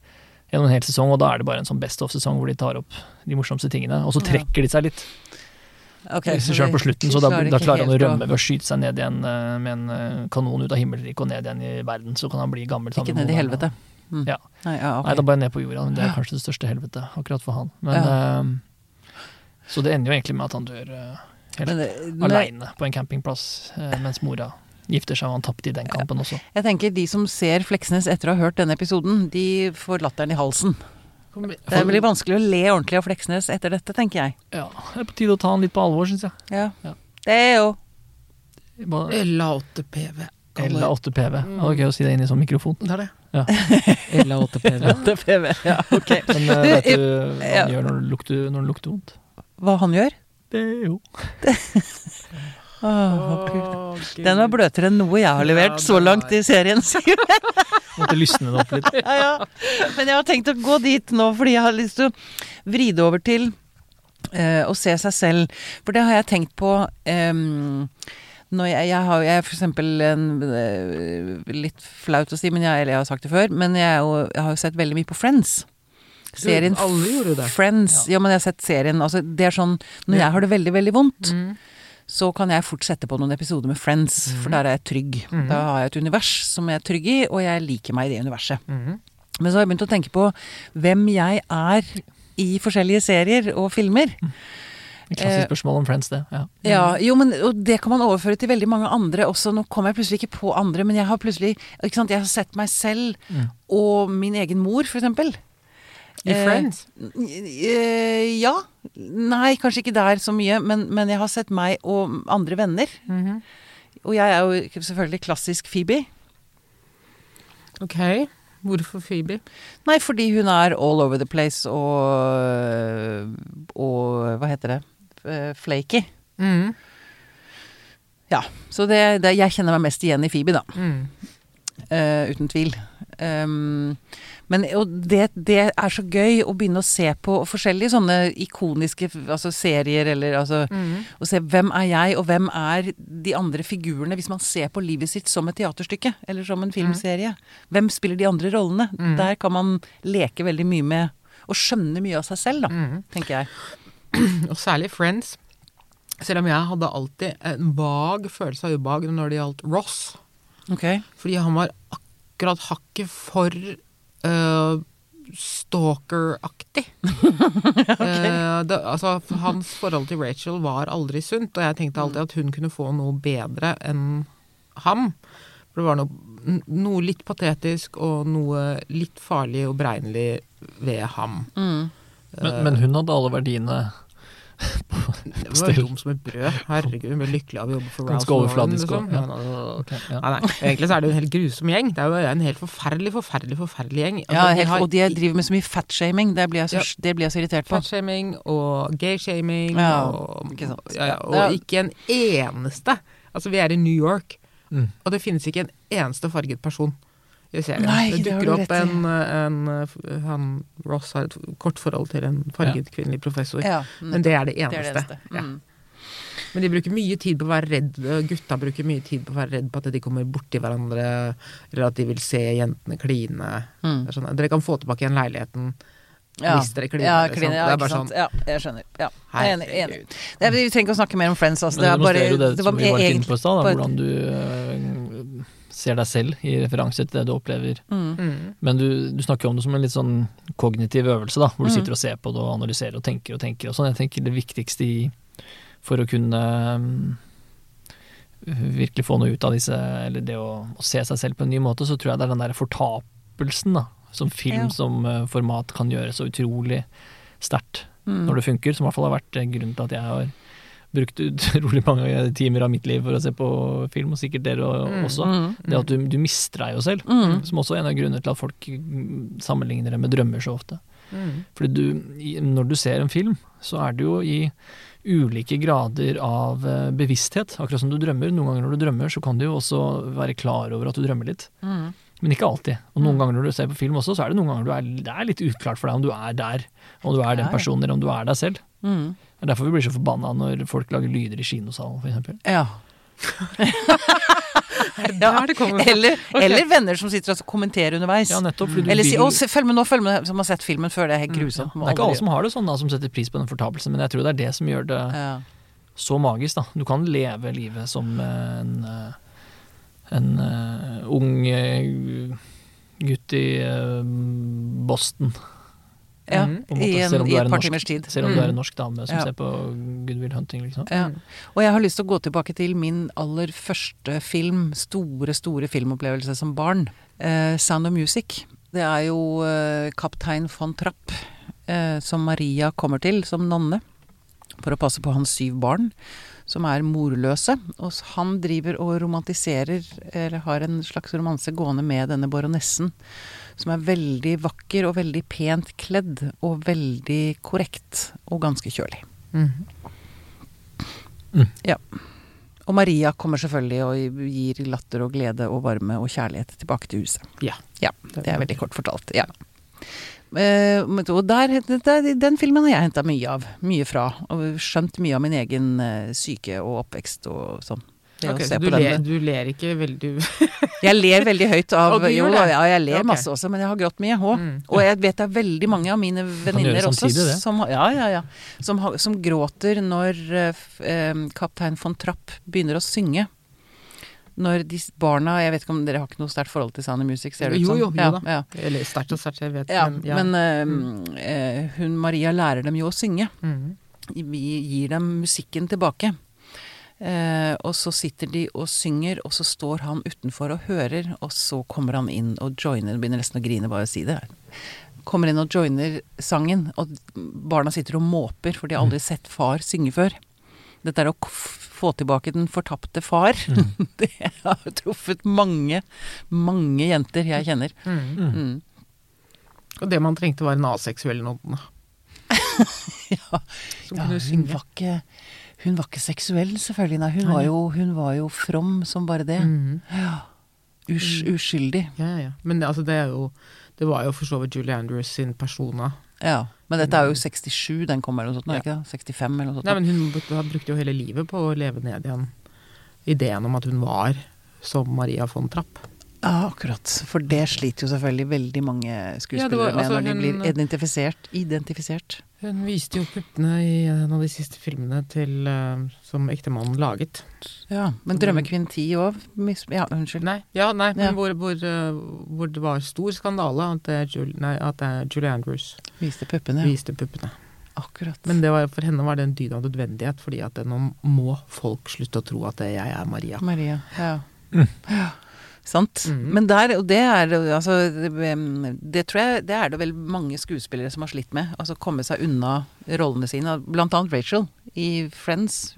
gjennom en hel sesong, og da er det bare en sånn Best of-sesong hvor de tar opp de morsomste tingene. Og så Ja. trekker de seg litt Okay, så på slutten, så da, da klarer han å rømme ved å skyte seg ned igjen eh, med en eh, kanon ut av himmelriket og ned igjen i verden. Så kan han bli gammel. sammen Ikke med ned i helvete. Mm. Ja. Nei, ja, okay. Nei, da bare ned på jorda. men Det er kanskje det største helvete akkurat for han. Men, eh, så det ender jo egentlig med at han dør eh, helt Men men aleine på en campingplass eh, mens mora gifter seg, og han tapte i den kampen også. Jeg tenker de som ser Fleksnes etter å ha hørt denne episoden, de får latteren i halsen. Det er veldig vanskelig å le ordentlig av Fleksnes etter dette, tenker jeg. Ja, det er på tide å ta han litt på alvor, syns jeg. Ja. Ja. Det er jo Bare LA8PV. LA8PV. Det var gøy å si det inn i sånn mikrofon. Det er det. Ja. LA8PV. PV. Ja, ok. Men eh, vet du hva han gjør når det lukter, når det lukter vondt? Hva han gjør? Det jo oh, Den var bløtere enn noe jeg har levert Ja, så langt i serien. Måtte lysne det opp litt. ja, ja. Men jeg har tenkt å gå dit nå, fordi jeg har lyst til å vri det over til eh, å se seg selv. For det har jeg tenkt på em, når jeg, jeg har jeg for eksempel en eh, Litt flaut å si, men jeg, eller jeg har sagt det før, men jeg, jeg har jo sett veldig mye på Friends. Serien. Friends. Ja. men jeg har sett serien. Altså, det er sånn Når jeg har det veldig, veldig vondt, Mm. så kan jeg fort sette på noen episoder med Friends, for der er jeg trygg. Mm. Da har jeg et univers som jeg er trygg i, og jeg liker meg i det universet. Mhm. Men så har jeg begynt å tenke på hvem jeg er i forskjellige serier og filmer. Et klassisk spørsmål om Friends, det. Ja. Ja, jo, men og det kan man overføre til veldig mange andre også. Nå kommer jeg plutselig ikke på andre, men jeg har plutselig ikke sant, Jeg har sett meg selv Mm. og min egen mor, for eksempel. I Eh, Friends. Eh, ja. Nei, kanskje ikke der så mye, men, men jeg har sett meg og andre venner. Mhm. Og jeg er jo selvfølgelig klassisk Phoebe. Ok. Hvorfor Phoebe? Nei, fordi hun er all over the place og Og hva heter det? Eh, Flaky. Mm. Ja. Så det, det, jeg kjenner meg mest igjen i Phoebe, da. Mm. Uh, uten tvil. Um, men og det, det er så gøy å begynne å se på forskjellige sånne ikoniske altså serier, eller altså Mm. Se hvem er jeg, og hvem er de andre figurene, hvis man ser på livet sitt som et teaterstykke, eller som en filmserie. Hvem spiller de andre rollene? Mm. Der kan man leke veldig mye med og skjønne mye av seg selv, da, Mm. tenker jeg. Og særlig Friends. Selv om jeg hadde alltid en vag følelse av ubehag når det gjaldt Ross. Okay. Fordi han var akkurat hakket for øh, stalker-aktig. okay. uh, altså, hans forhold til Rachel var aldri sunt, og jeg tenkte alltid at hun kunne få noe bedre enn ham. For det var noe, noe litt patetisk og noe litt farlig og beregnelig ved ham. Mm. Men, men hun hadde alle verdiene Det var dum som et brød. Herregud, ble lykkelig av å jobbe for Ralph. Lauren, liksom. Ja, ok, ja. Nei, nei. Egentlig så er det jo en helt grusom gjeng. Det er jo en helt forferdelig, forferdelig forferdelig gjeng. Altså, Ja, helt, har og de driver med så mye fatshaming. Det blir jeg så, det blir jeg så irritert på. fatshaming og gayshaming Ja, og, ikke sant. ja, ja, og Ja. ikke en eneste Altså, vi er i New York, Mm. og det finnes ikke en eneste farget person i serien. Nei, det det dukker det opp en, en han, Ross har et kort forhold til en farget kvinnelig professor. Ja, Men det er det det eneste. er det eneste. Ja. Mm. Men de bruker mye tid på å være redd Gutta bruker mye tid på å være redd på at de kommer borti hverandre, eller at de vil se jentene kline. Mm. Sånn, dere kan få tilbake igjen leiligheten Ja. hvis dere kliner. Ja, liksom. kline, ja, ikke sant. sånn Ja, jeg skjønner. Ja, jeg er enig. enig. Det er, vi trenger ikke å snakke mer om Friends. Altså. Men Det, det er bare, det, det var var egentlig på da, bare- hvordan du øh, ser deg selv i referanse til det du opplever. mm. Mm. Men du, du snakker jo om det som en litt sånn kognitiv øvelse, da, hvor du Mm. sitter og ser på det og analyserer og tenker og tenker og sånn. Jeg tenker det viktigste i, for å kunne um, virkelig få noe ut av disse, eller det å, å se seg selv på en ny måte, så tror jeg det er den der fortapelsen, da, som film Ja. som uh, format kan gjøre så utrolig sterkt. Mm. når det funker, som i hvert fall har vært eh, grunnen til at jeg har brukt utrolig mange timer av mitt liv for å se på film, og sikkert dere Mm. også. Mm. Det at du, du mister deg jo selv, Mm. som også er en av grunnene til at folk mm, sammenligner det med drømmer så ofte. Mm. Fordi du, når du ser en film, så er det jo i ulike grader av eh, bevissthet, akkurat som du drømmer. Noen ganger når du drømmer, så kan du jo også være klar over at du drømmer litt. Mm. Men ikke alltid. Og noen Mm. ganger når du ser på film også, så er det noen ganger du er, det er litt uklart for deg om du er der, om du er den personen, eller om du er deg selv. Mm. Det er derfor vi blir så forbanna når folk lager lyder i kinosalen, for eksempel. Ja. Eller, okay. Eller, eller venner som sitter og kommenterer underveis. Ja, nettopp. Fordi du Eller si 'Å, se, følg med nå, følg med', som har sett filmen før. Det er helt Ja. grusomt. Det er ikke alle som har det sånn, da, som setter pris på den fortapelsen, men jeg tror det er det som gjør det ja. så magisk. da. Du kan leve livet som en, eh, en uh, ung uh, gutt i uh, Boston. Ja. mm. Måte, I, en, i et par timers tid. Selv om du er Mm. en norsk dame som Ja. ser på Goodwill Hunting, liksom. Ja. Mm. Og jeg har lyst til å gå tilbake til min aller første film, store, store filmopplevelse som barn. Eh, Sound of Music. Det er jo eh, kaptein von Trapp eh, som Maria kommer til som nonne for å passe på hans syv barn, som er morløse. Og han driver og romantiserer, eller har en slags romanse gående med denne baronessen, som er veldig vakker og veldig pent kledd, og veldig korrekt, og ganske kjølig. Mm. Og Maria kommer selvfølgelig og gir latter og glede og varme og kjærlighet tilbake til huset. Ja. Ja, det er veldig kort fortalt. Ja. Uh, og der, der, den filmen har jeg henta mye av. Mye fra. Og skjønt mye av min egen uh, syke og oppvekst og sånn. Se så du ler, du ler ikke veldig Jeg ler veldig høyt av Jo da, ja, jeg ler okay. masse også, men jeg har grått mye òg. Mm. Og jeg vet det er veldig mange av mine venninner også som, ja, ja, ja, som, som gråter når eh, eh, kaptein von Trapp begynner å synge. Når de barna Jeg vet ikke om dere har ikke noe sterkt forhold til Sound of Music? Ser det ut Jo, som? jo, jo ja, da. Ja, Eller sterkt og sterkt, jeg vet ja, men ja. men eh, eh, hun Maria lærer dem jo å synge. Mm. Vi gir dem musikken tilbake. Eh, og så sitter de og synger, og så står han utenfor og hører, og så kommer han inn og joiner, begynner nesten å grine bare å si det. Kommer inn og joiner sangen, og barna sitter og måper, for de har aldri sett far synge før. Dette er å få tilbake den fortapte far. det har truffet mange, mange jenter jeg kjenner. Mm. Mm. Og det man trengte var en aseksuell nonne. Ja, Som ja, hun var ikke hun var ikke seksuell, selvfølgelig. Nei, hun, Nei, var jo, hun var jo from som bare det. Mm. Ja. Us uskyldig. Ja, ja. Men det, altså, det er jo Det var jo for så vidt Julie Andrews sin persona. Ja. Men dette er jo 67 den kommer, eller noe sånt, Ja. ikke det? 65 eller noe sånt. Nei, men hun brukte, jo hele livet på å leve ned igjen ideen om at hun var som Maria von Trapp. Ja, akkurat. For det sliter jo selvfølgelig veldig mange skuespillere var- med altså, når de blir identifisert. Identifisert. Hun viste jo puppene i en av de siste filmene til, uh, som ektemannen laget. Ja, Men 'Drømmekvinn 10' òg? Ja, unnskyld. Nei, ja, nei, men Ja. Hvor, hvor, eh, hvor det var stor skandale at, det er Jul, nei, at Julie Andrews Viste puppene. viste puppene. Akkurat. Men det var, for henne var det en dyd av nødvendighet, fordi at nå må folk slutte å tro at jeg er Maria. Maria. Ja. Mm. ja. Sant. Mhm. Men der, og det er altså det, tror jeg det er det vel mange skuespillere som har slitt med. Altså komme seg unna rollene sine. Blant annet Rachel i Friends.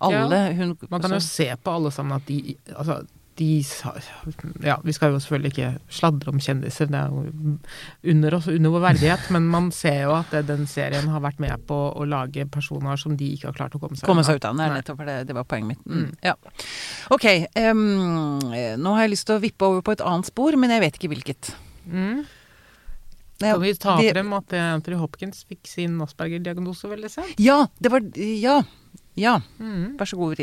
Alle hun Man kan jo altså, se på alle sammen at de Altså, de Ja, vi skal jo selvfølgelig ikke sladre om kjendiser, det er jo under, oss, under vår verdighet, men man ser jo at det, den serien har vært med på å lage personer som de ikke har klart å komme seg komme seg ut av er Nei. nettopp for det, det var poenget mitt. Mm. Ja. Ok. um, nå har jeg lyst til å vippe over på et annet spor, men jeg vet ikke hvilket. Mm. Kan vi ta frem at Anthony Hopkins fikk sin Asperger-diagnose veldig sent? Ja, det var Ja. Ja. Mm. Vær så god,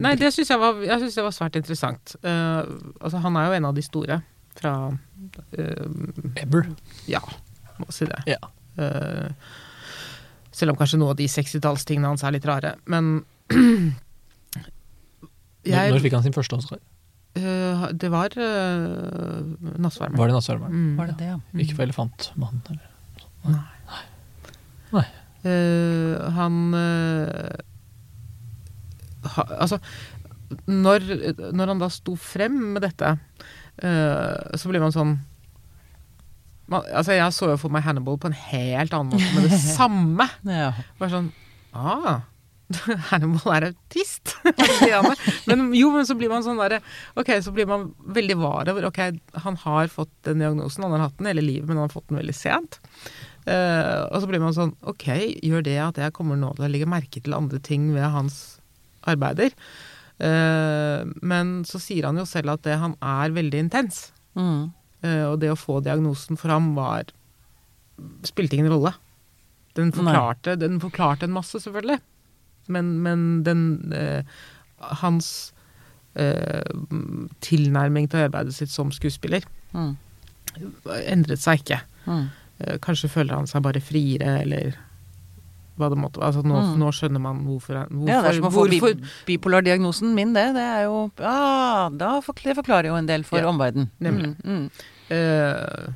Nei, det syns jeg, var- jeg synes det var svært interessant. Uh, altså, han er jo en av de store fra uh, Ever. Ja, må si det. Ja. Uh, selv om kanskje noe av de 60-tallstingene hans er litt rare. Men Når, når fikk han sin første Oscar? Uh, Det var uh, Nattsvermeren. Var det Nattsvermeren? Mm. Var det det, ja? Ikke for Elefantmannen? eller? Nei. Nei. Eh, han eh, ha, Altså, når, når han da sto frem med dette, uh, så blir man sånn man, Altså, jeg så jo for meg Hannibal på en helt annen måte med det samme. Ja. Bare sånn Ah, Hannibal er autist. men jo, men så blir man sånn derre Ok, så blir man veldig var over Ok, han har fått den diagnosen, han har hatt den hele livet, men han har fått den veldig sent. Uh, og så blir man sånn Ok, gjør det at jeg kommer nå til å legge merke til andre ting ved hans arbeider? Eh, men så sier han jo selv at det, han er veldig intens. Mm. Eh, og det å få diagnosen for ham var Spilte ingen rolle. Den forklarte, den forklarte en masse, selvfølgelig. Men, men den eh, Hans eh, tilnærming til arbeidet sitt som skuespiller Mm. endret seg ikke. Mm. Kanskje føler han seg bare friere, eller hva det måtte være. Altså, nå, Mm. nå skjønner man hvorfor, hvorfor, Ja, det er som å få bi bipolardiagnosen min, det. Det er jo Ja, da forkl- Det forklarer jo en del for Ja, omverdenen. nemlig. Mm, mm. Uh,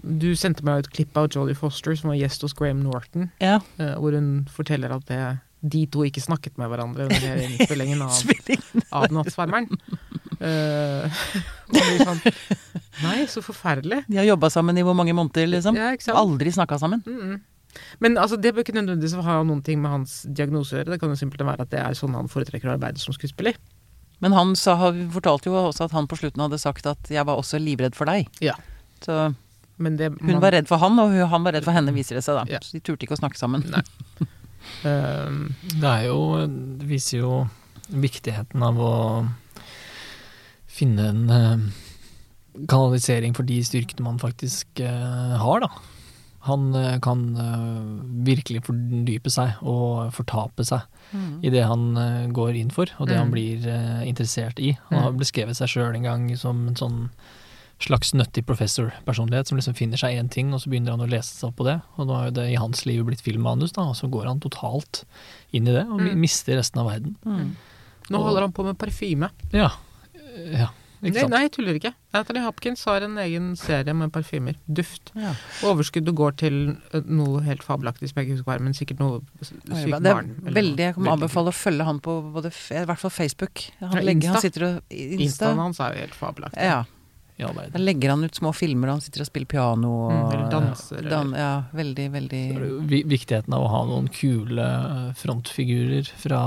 Du sendte meg et klipp av Jodie Foster, som var gjest hos Graham Norton, Ja. uh, hvor hun forteller at det, de to ikke snakket med hverandre under innspillingen av av Nattsvermeren. Uh, sånn Nei, så forferdelig. De har jobba sammen i hvor mange måneder, liksom? Ja? Aldri snakka sammen. Mm -mm. Men altså, det bør ikke nødvendigvis ha noen ting med hans diagnose å gjøre. Det kan jo simpelthen være at det er sånn han foretrekker å arbeide som skuespiller. Men han sa, fortalte jo også at han på slutten hadde sagt at 'jeg var også livredd for deg'. Ja. Så Men det hun man- var redd for han, og hun- han var redd for henne, viser det seg da. Ja. Så de turte ikke å snakke sammen. Nei. eh, Det er jo Det viser jo viktigheten av å finne en eh, kanalisering for de styrkene man faktisk eh, har, da. Han eh, kan eh, virkelig fordype seg og fortape seg Mm. i det han eh, går inn for, og det Mm. han blir interessert i. Han har Mm. beskrevet seg sjøl en gang som en sånn slags nøttig professor-personlighet som liksom finner seg én en ting, og så begynner han å lese seg opp på det. Og nå har jo det i hans liv blitt filmmanus, da, og så går han totalt inn i det og Mm. mister resten av verden. Mm. nå Og- holder han på med parfyme. Ja. Ja. Nei, nei, jeg tuller ikke. Anthony Hopkins har en egen serie med parfymer. Duft. Ja. Overskuddet går til eh, noe helt fabelaktig, som jeg ikke husker hva er, men sikkert noe s- Det er veldig, jeg kommer anbefale å følge han på både, i hvert fall Facebook. Han, Ja, legger, han sitter og. Insta. Instaen hans er jo helt fabelaktig. Ja. Der legger han ut små filmer, han sitter og spiller piano og Mm, eller danser, Dan, ja, veldig, veldig Så er det jo Viktigheten av å ha noen kule eh, frontfigurer fra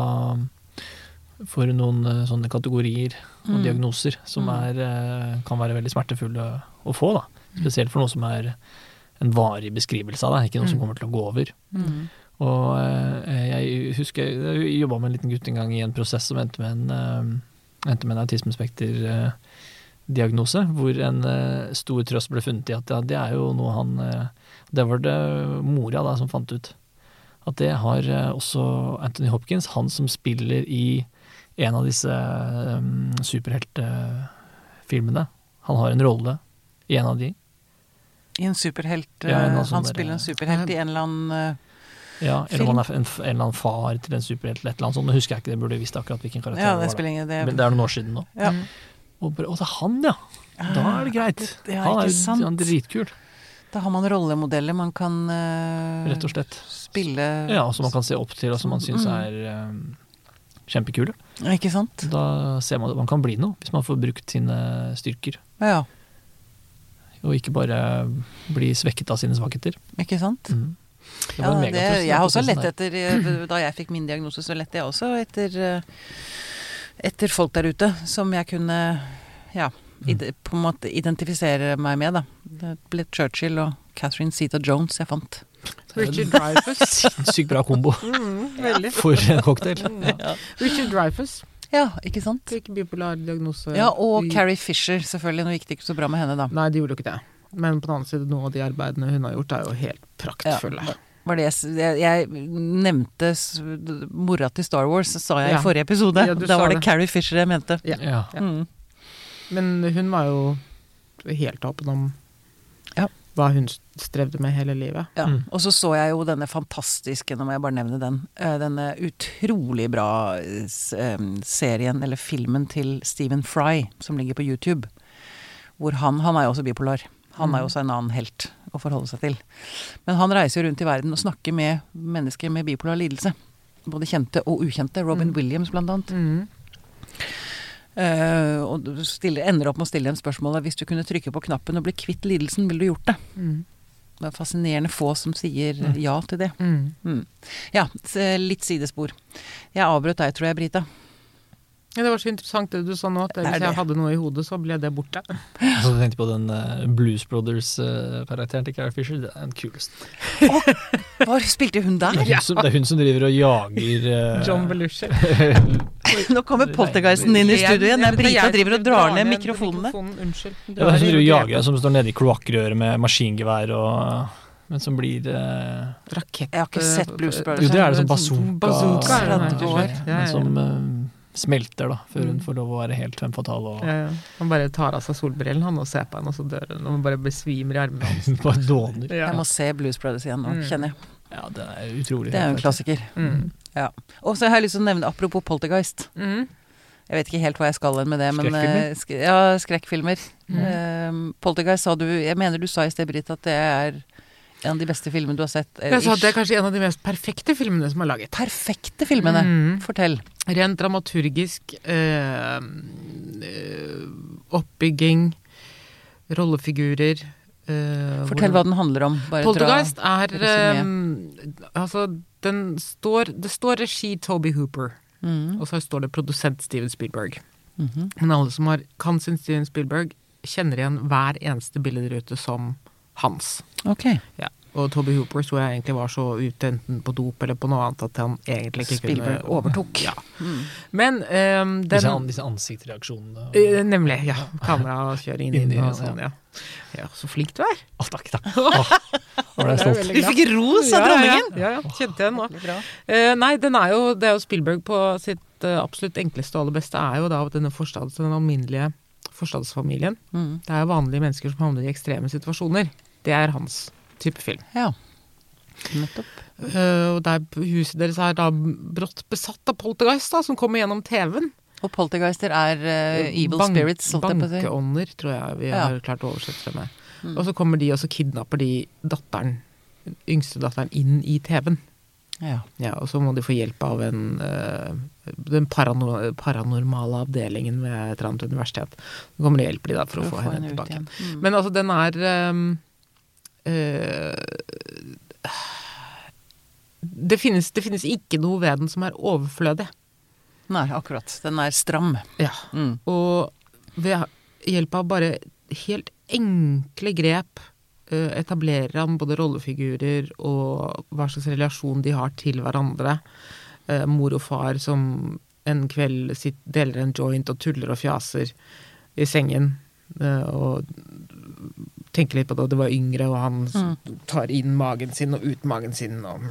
for noen eh, sånne kategorier og Mm. diagnoser som Mm. er, eh, kan være veldig smertefulle å få. da. Spesielt for noe som er en varig beskrivelse av det, ikke noe som Mm. kommer til å gå over. Mm. Og eh, jeg husker jeg jobba med en liten gutt en gang i en prosess som endte med en, eh, endte med en autismespekter-diagnose, hvor en stor trøst ble funnet i at ja, det er jo noe han Det var det mora da som fant ut. At det har også Anthony Hopkins, han som spiller i en av disse um, superheltfilmene. Han har en rolle i en av de. I en superhelt Ja, en eh, Han spiller en superhelt i en eller annen eh, Ja, eller Film. om han er en, en eller annen far til en superhelt, eller et eller annet sånt. Nå husker jeg ikke det, burde visst akkurat hvilken karakter Ja, det det var. ingen da. det, Men det er noen år siden nå. Ja. Mm. Og, bare, og det er han, ja! Da er det greit. Ja, han er ikke sant? han er dritkul, Da har man rollemodeller man kan uh, rett og slett. spille Ja, som man kan se opp til, og som man syns Mm. er eh, kjempekule. Ja, Ikke sant? Da ser man at man kan bli noe, hvis man får brukt sine styrker. Ja, Og ikke bare bli svekket av sine svakheter. ikke sant? Mm. Det Ja, det, jeg har også lett etter eh, Da jeg fikk min diagnose, så lette jeg også etter eh, Etter folk der ute som jeg kunne Ja, Mm. på en måte identifisere meg med, da. Det ble Churchill og Catherine Zeta Jones jeg fant. Richard Dreyfus. Sykt bra kombo Mm, for en cocktail. Ja, Richard Dreyfus. ja ikke sant? Fikk bipolar diagnose. Ja, og i- Carrie Fisher, selvfølgelig. Nå gikk det ikke så bra med henne, da. Nei, det gjorde jo ikke det. Men på den annen side, noen av de arbeidene hun har gjort, er jo helt praktfulle. Var det jeg, jeg, nevnte mora til Star Wars, sa jeg Ja. i forrige episode. Ja, da var det det. Carrie Fisher jeg mente. Ja. Ja. Ja. Mm. Men hun var jo helt åpen om Ja. Hva hun strevde med hele livet. Ja. Mm. Og så så jeg jo denne fantastiske, nå må jeg bare nevne den, eh, denne utrolig bra eh, serien, eller filmen til Stephen Fry, som ligger på YouTube. Hvor han, han er jo også bipolar. Han er jo Mhm. også en annen helt å forholde seg til. Men han reiser rundt i verden og snakker med mennesker med bipolar lidelse. Både kjente og ukjente. Robin Mm. Williams, blant annet. Eh, og du stiller, ender opp med å stille dem spørsmålet hvis du kunne trykke på knappen og bli kvitt lidelsen, ville du gjort det? Mm. Det er fascinerende få som sier Mm. ja til det. Mm. Mm. Ja, litt sidespor. Jeg avbrøt deg, tror jeg, Brita. Ja, det var så interessant det du sa nå, at Det hvis det. jeg hadde noe i hodet, så ble det borte. Så du tenkte på den uh, Blues Brothers-karakteren til Carrie Fisher. Det er den kuleste. Hvor spilte hun der? Det er hun som, er hun som driver og jager uh, John Belushi. Nå kommer poltergeisten inn i studio igjen. Det er Brita driver og drar ned mikrofonene. Unnskyld. Ja, det er hun som driver og jager, som står nede i kloakkrøret med maskingevær og Men som blir eh, Rakett. Jeg har ikke sett Blues Brothers. Jo, det er det som bazooka. Bazooka er det. Ja, Men som eh, smelter, da, før hun Mm. får lov å være helt fem fatal. og Ja, ja. Han bare tar av seg solbrillene han og ser på henne, og så dør hun. Og hun bare besvimer i armene hans. bare dåner. Ja. Jeg må se Blues Brothers igjen nå, Mm. kjenner jeg. Ja, det er utrolig. Det er jo en klassiker. Mm. Og så har jeg lyst til å nevne, apropos Poltergeist Mm. Jeg vet ikke helt hva jeg skal med det, men Skrekkfilmer? eh, sk Ja, skrekkfilmer. Mm. Uh, Poltergeist sa du Jeg mener du sa i sted, Britt, at det er en av de beste filmene du har sett. eh, Jeg sa at det er kanskje en av de mest perfekte filmene som er laget. Perfekte filmene. Mm. Fortell. Rent dramaturgisk, eh, eh, oppbygging, rollefigurer eh, Fortell hva den handler om. Bare Poltergeist er eh, Altså, den står Det står regi Toby Hooper, Mm. og så står det produsent Steven Spielberg. Mhm. Men alle som har, kan sin Steven Spielberg, kjenner igjen hver eneste billedrute som hans. Ok. Ja. Og Toby Hooper tror jeg egentlig var så ute enten på dop eller på noe annet at han egentlig ikke Spielberg kunne overtok. Ja. Mm. Men Disse, den an, disse ansiktsreaksjonene. og- Eh, Nemlig. Ja. Kamerakjøringen inn Inn og sånn, ja. Ja, så flink du er. Å, takk, takk. Åh, nå ble jeg stolt. Du fikk ros av dronningen! Ja, ja. Kjente jeg nå. Eh, nei, den er jo, det er jo Spielberg på sitt uh, absolutt enkleste og aller beste er jo da denne forstads, den alminnelige forstadsfamilien. Mm. Det er jo vanlige mennesker som havner i ekstreme situasjoner. Det er hans type film. Ja. Nettopp. Uh, og der huset deres er da brått besatt av poltergeist, da, som kommer gjennom TV-en. Og poltergeister er uh, evil Bank- spirits, å. Bankeånder, tror jeg vi Ja. har klart å oversette det med. Mm. Og så kommer de og så kidnapper de datteren, yngstedatteren yngste datteren inn i TV-en. Ja. Ja, og så må de få hjelp av en, uh, den parano paranormale avdelingen ved et eller annet universitet. Så kommer de og hjelper de da for, å få henne tilbake. Mm. Men altså, den er eh, det, finnes, det finnes ikke noe ved den som er overflødig. Nei, akkurat. Den er stram. Ja. Mm. Og ved hjelp av bare helt enkle grep eh, etablerer han både rollefigurer og hva slags relasjon de har til hverandre. Eh, mor og far som en kveld deler en joint og tuller og fjaser i sengen. Eh, og tenker litt på det, det var yngre, og han mm. tar inn magen sin og ut magen sin. Og,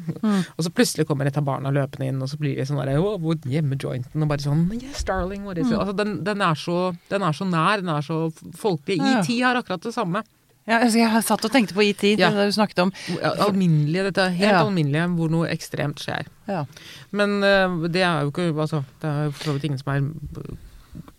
og så plutselig kommer et av barna løpende inn, og så blir de sånn der, «Å, hvor gjemmer jointen? Og bare sånn Yes, darling, what is it? Altså, den, den, er så, den er så nær, den er så folkelig. Ja. ET har akkurat det samme. Ja, altså, jeg har satt og tenkte på Ja. det du snakket om. Alminnelige, dette er helt Ja. alminnelige, hvor noe ekstremt skjer. Ja. Men uh, det er jo ikke altså, Det er jo for så vidt ingen som er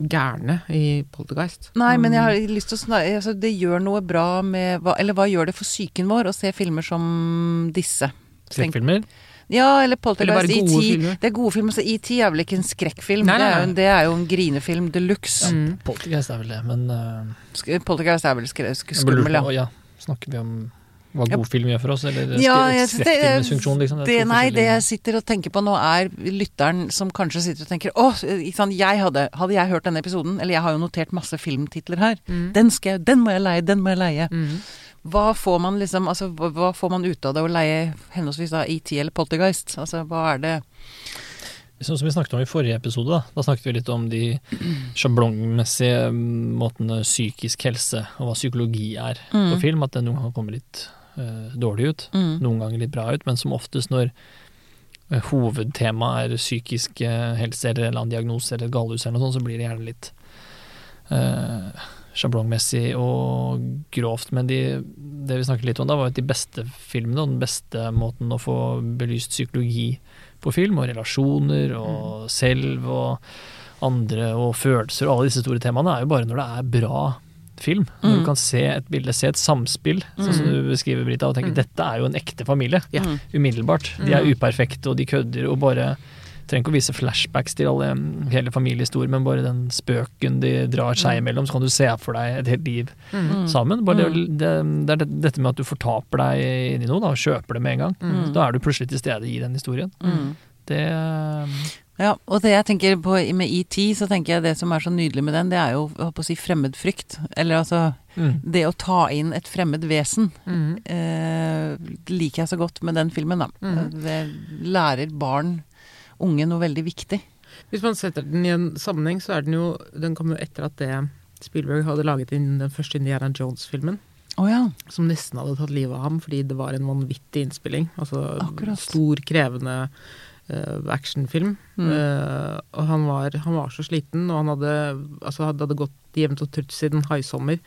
gærne i Poltergeist. Nei, men jeg Mm. har lyst til å snakke altså, Det gjør noe bra med hva, Eller hva gjør det for psyken vår å se filmer som disse? Skrekkfilmer? Ja, eller Poltergeist. ET. Det er gode filmer. Så ET er vel ikke en skrekkfilm. Nei, nei, Det, er jo, nei. en- det er jo en grinefilm de luxe. Ja, Poltergeist er vel det, men uh, Poltergeist er vel skre, skummel, ja. ja. Snakker vi om hva god film gjør for oss, eller Ja, det- skrekkfilmens funksjon, liksom? er Det, nei, det jeg sitter og tenker på nå, er lytteren som kanskje sitter og tenker Å, sant, jeg hadde, hadde jeg hørt denne episoden, eller jeg har jo notert masse filmtitler her, Mm. den skal den må jeg leie, den må jeg leie. Mm. Hva får man liksom, altså hva, får man ut av det å leie henholdsvis da ET eller Poltergeist? Altså hva er det Sånn som vi snakket om i forrige episode, da, da snakket vi litt om de sjablongmessige mm, måtene psykisk helse og hva psykologi er Mm. på film. At det noen ganger kommer litt eh, dårlig ut, Mm. noen ganger litt bra ut, men som oftest når eh, hovedtemaet er psykisk helse eller en eller annen diagnose eller et galehus eller noe sånt, så blir det gjerne litt uh, sjablongmessig og grovt. Men de, det vi snakket litt om da, var at de beste filmene og den beste måten å få belyst psykologi på film, og relasjoner og selv og andre og følelser og alle disse store temaene, er jo bare når det er bra film. Når Mm. du kan se et bilde, se et samspill, sånn som Mm. du beskriver, Brita, og tenke Mm. dette er jo en ekte familie. Ja. Mm. Umiddelbart. De er Mm. uperfekte, og de kødder, og bare Trenger ikke å vise flashbacks til alle, hele familiehistorien, men bare den spøken de drar seg imellom, så kan du se for deg et helt liv Mm. sammen. Bare det, det, det er dette med at du fortaper deg inn i noe, da, og kjøper det med en gang. Mm. Da er du plutselig til stede i den historien. Mm. Det Ja, og det jeg tenker på med ET, så tenker jeg det som er så nydelig med den, det er jo å si fremmedfrykt. Eller altså mm. det å ta inn et fremmed vesen. Mm. Eh, liker jeg så godt med den filmen, da. Mm. Det lærer barn, unge, noe veldig viktig. Hvis man setter den i en sammenheng, så er den jo Den kom jo etter at det Spielberg hadde laget inn den første Indiana Jones-filmen. Oh, ja. Som nesten hadde tatt livet av ham fordi det var en vanvittig innspilling. Altså Akkurat. stor, krevende eh, actionfilm. Mm. Uh, og han var, han var så sliten, og han hadde, altså, hadde, hadde gått jevnt og trutt siden Haisommer.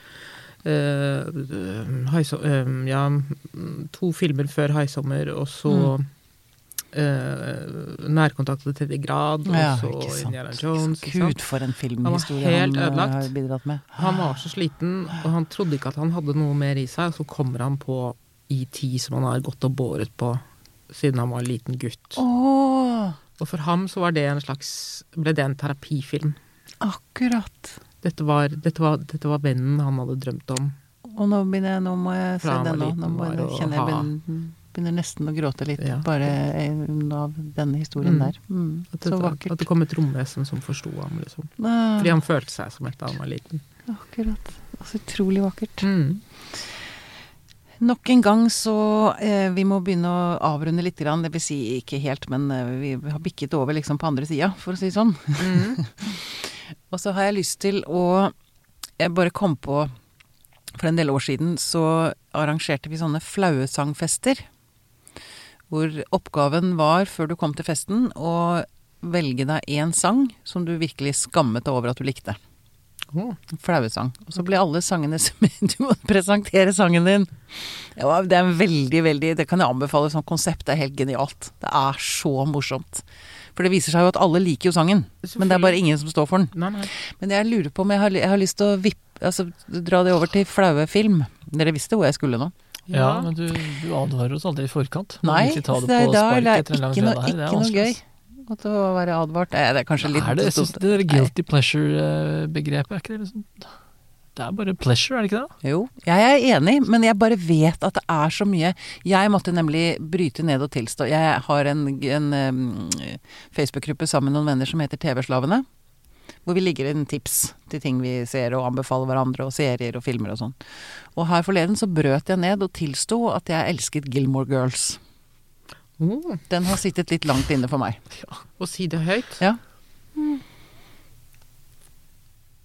Uh, uh, eh, ja, mm, to filmer før Haisommer, og så Mm. eh, Nærkontakt til tredje grad, og Ja, så. Indiana Jones. Gud, for en filmhistorie Han han, eh, har bidratt med. Han var så sliten, og han trodde ikke at han hadde noe mer i seg. Og så kommer han på ET, som han har gått og båret på siden han var en liten gutt. Oh. Og for ham så var det en slags, ble det en terapifilm. akkurat. Dette var, dette, var, dette var vennen han hadde drømt om. Og nå begynner jeg, nå må jeg se den nå. Nå bare kjenner jeg begynner, begynner nesten å gråte litt Ja. bare av denne historien Mm. der. Mm, At, så vakkert. at det kom et romvesen som forsto ham. Liksom. Ah, Fordi han følte seg som et da han var liten. Akkurat. Så utrolig vakkert. Mm. Nok en gang så eh, Vi må begynne å avrunde litt. Grann. Det vil si ikke helt, men eh, vi har bikket over liksom på andre sida, for å si det sånn. Mm. Og så har jeg lyst til å Jeg bare kom på For en del år siden så arrangerte vi sånne flauesangfester. Hvor oppgaven var, før du kom til festen, å velge deg én sang som du virkelig skammet deg over at du likte. Å, Flauesang. Og så blir alle sangene som Du må presentere sangen din. Ja, det er en veldig, veldig Det kan jeg anbefale som konsept. Det er helt genialt. Det er så morsomt. For det viser seg jo at alle liker jo sangen. Men det er bare ingen som står for den. Nei, nei. Men jeg lurer på om jeg har, jeg har lyst til å vippe Altså dra det over til flaue film. Dere visste hvor jeg skulle nå? Ja, men du, du advarer oss aldri i forkant. Nei, det det er på da lang ikke, noe, er ikke noe gøy. Å være advart. Det er kanskje litt Er det, synes, det der guilty pleasure-begrepet, er ikke det liksom Det er bare pleasure, er det ikke det? Jo, jeg er enig, men jeg bare vet at det er så mye. Jeg måtte nemlig bryte ned og tilstå. Jeg har en, en Facebook-gruppe sammen med noen venner som heter TV-slavene. Hvor vi ligger inn tips til ting vi ser og anbefaler hverandre, og serier og filmer og sånn. Og her forleden så brøt jeg ned og tilsto at jeg elsket Gilmore Girls. Den har sittet litt langt inne for meg. Å si det høyt. Ja.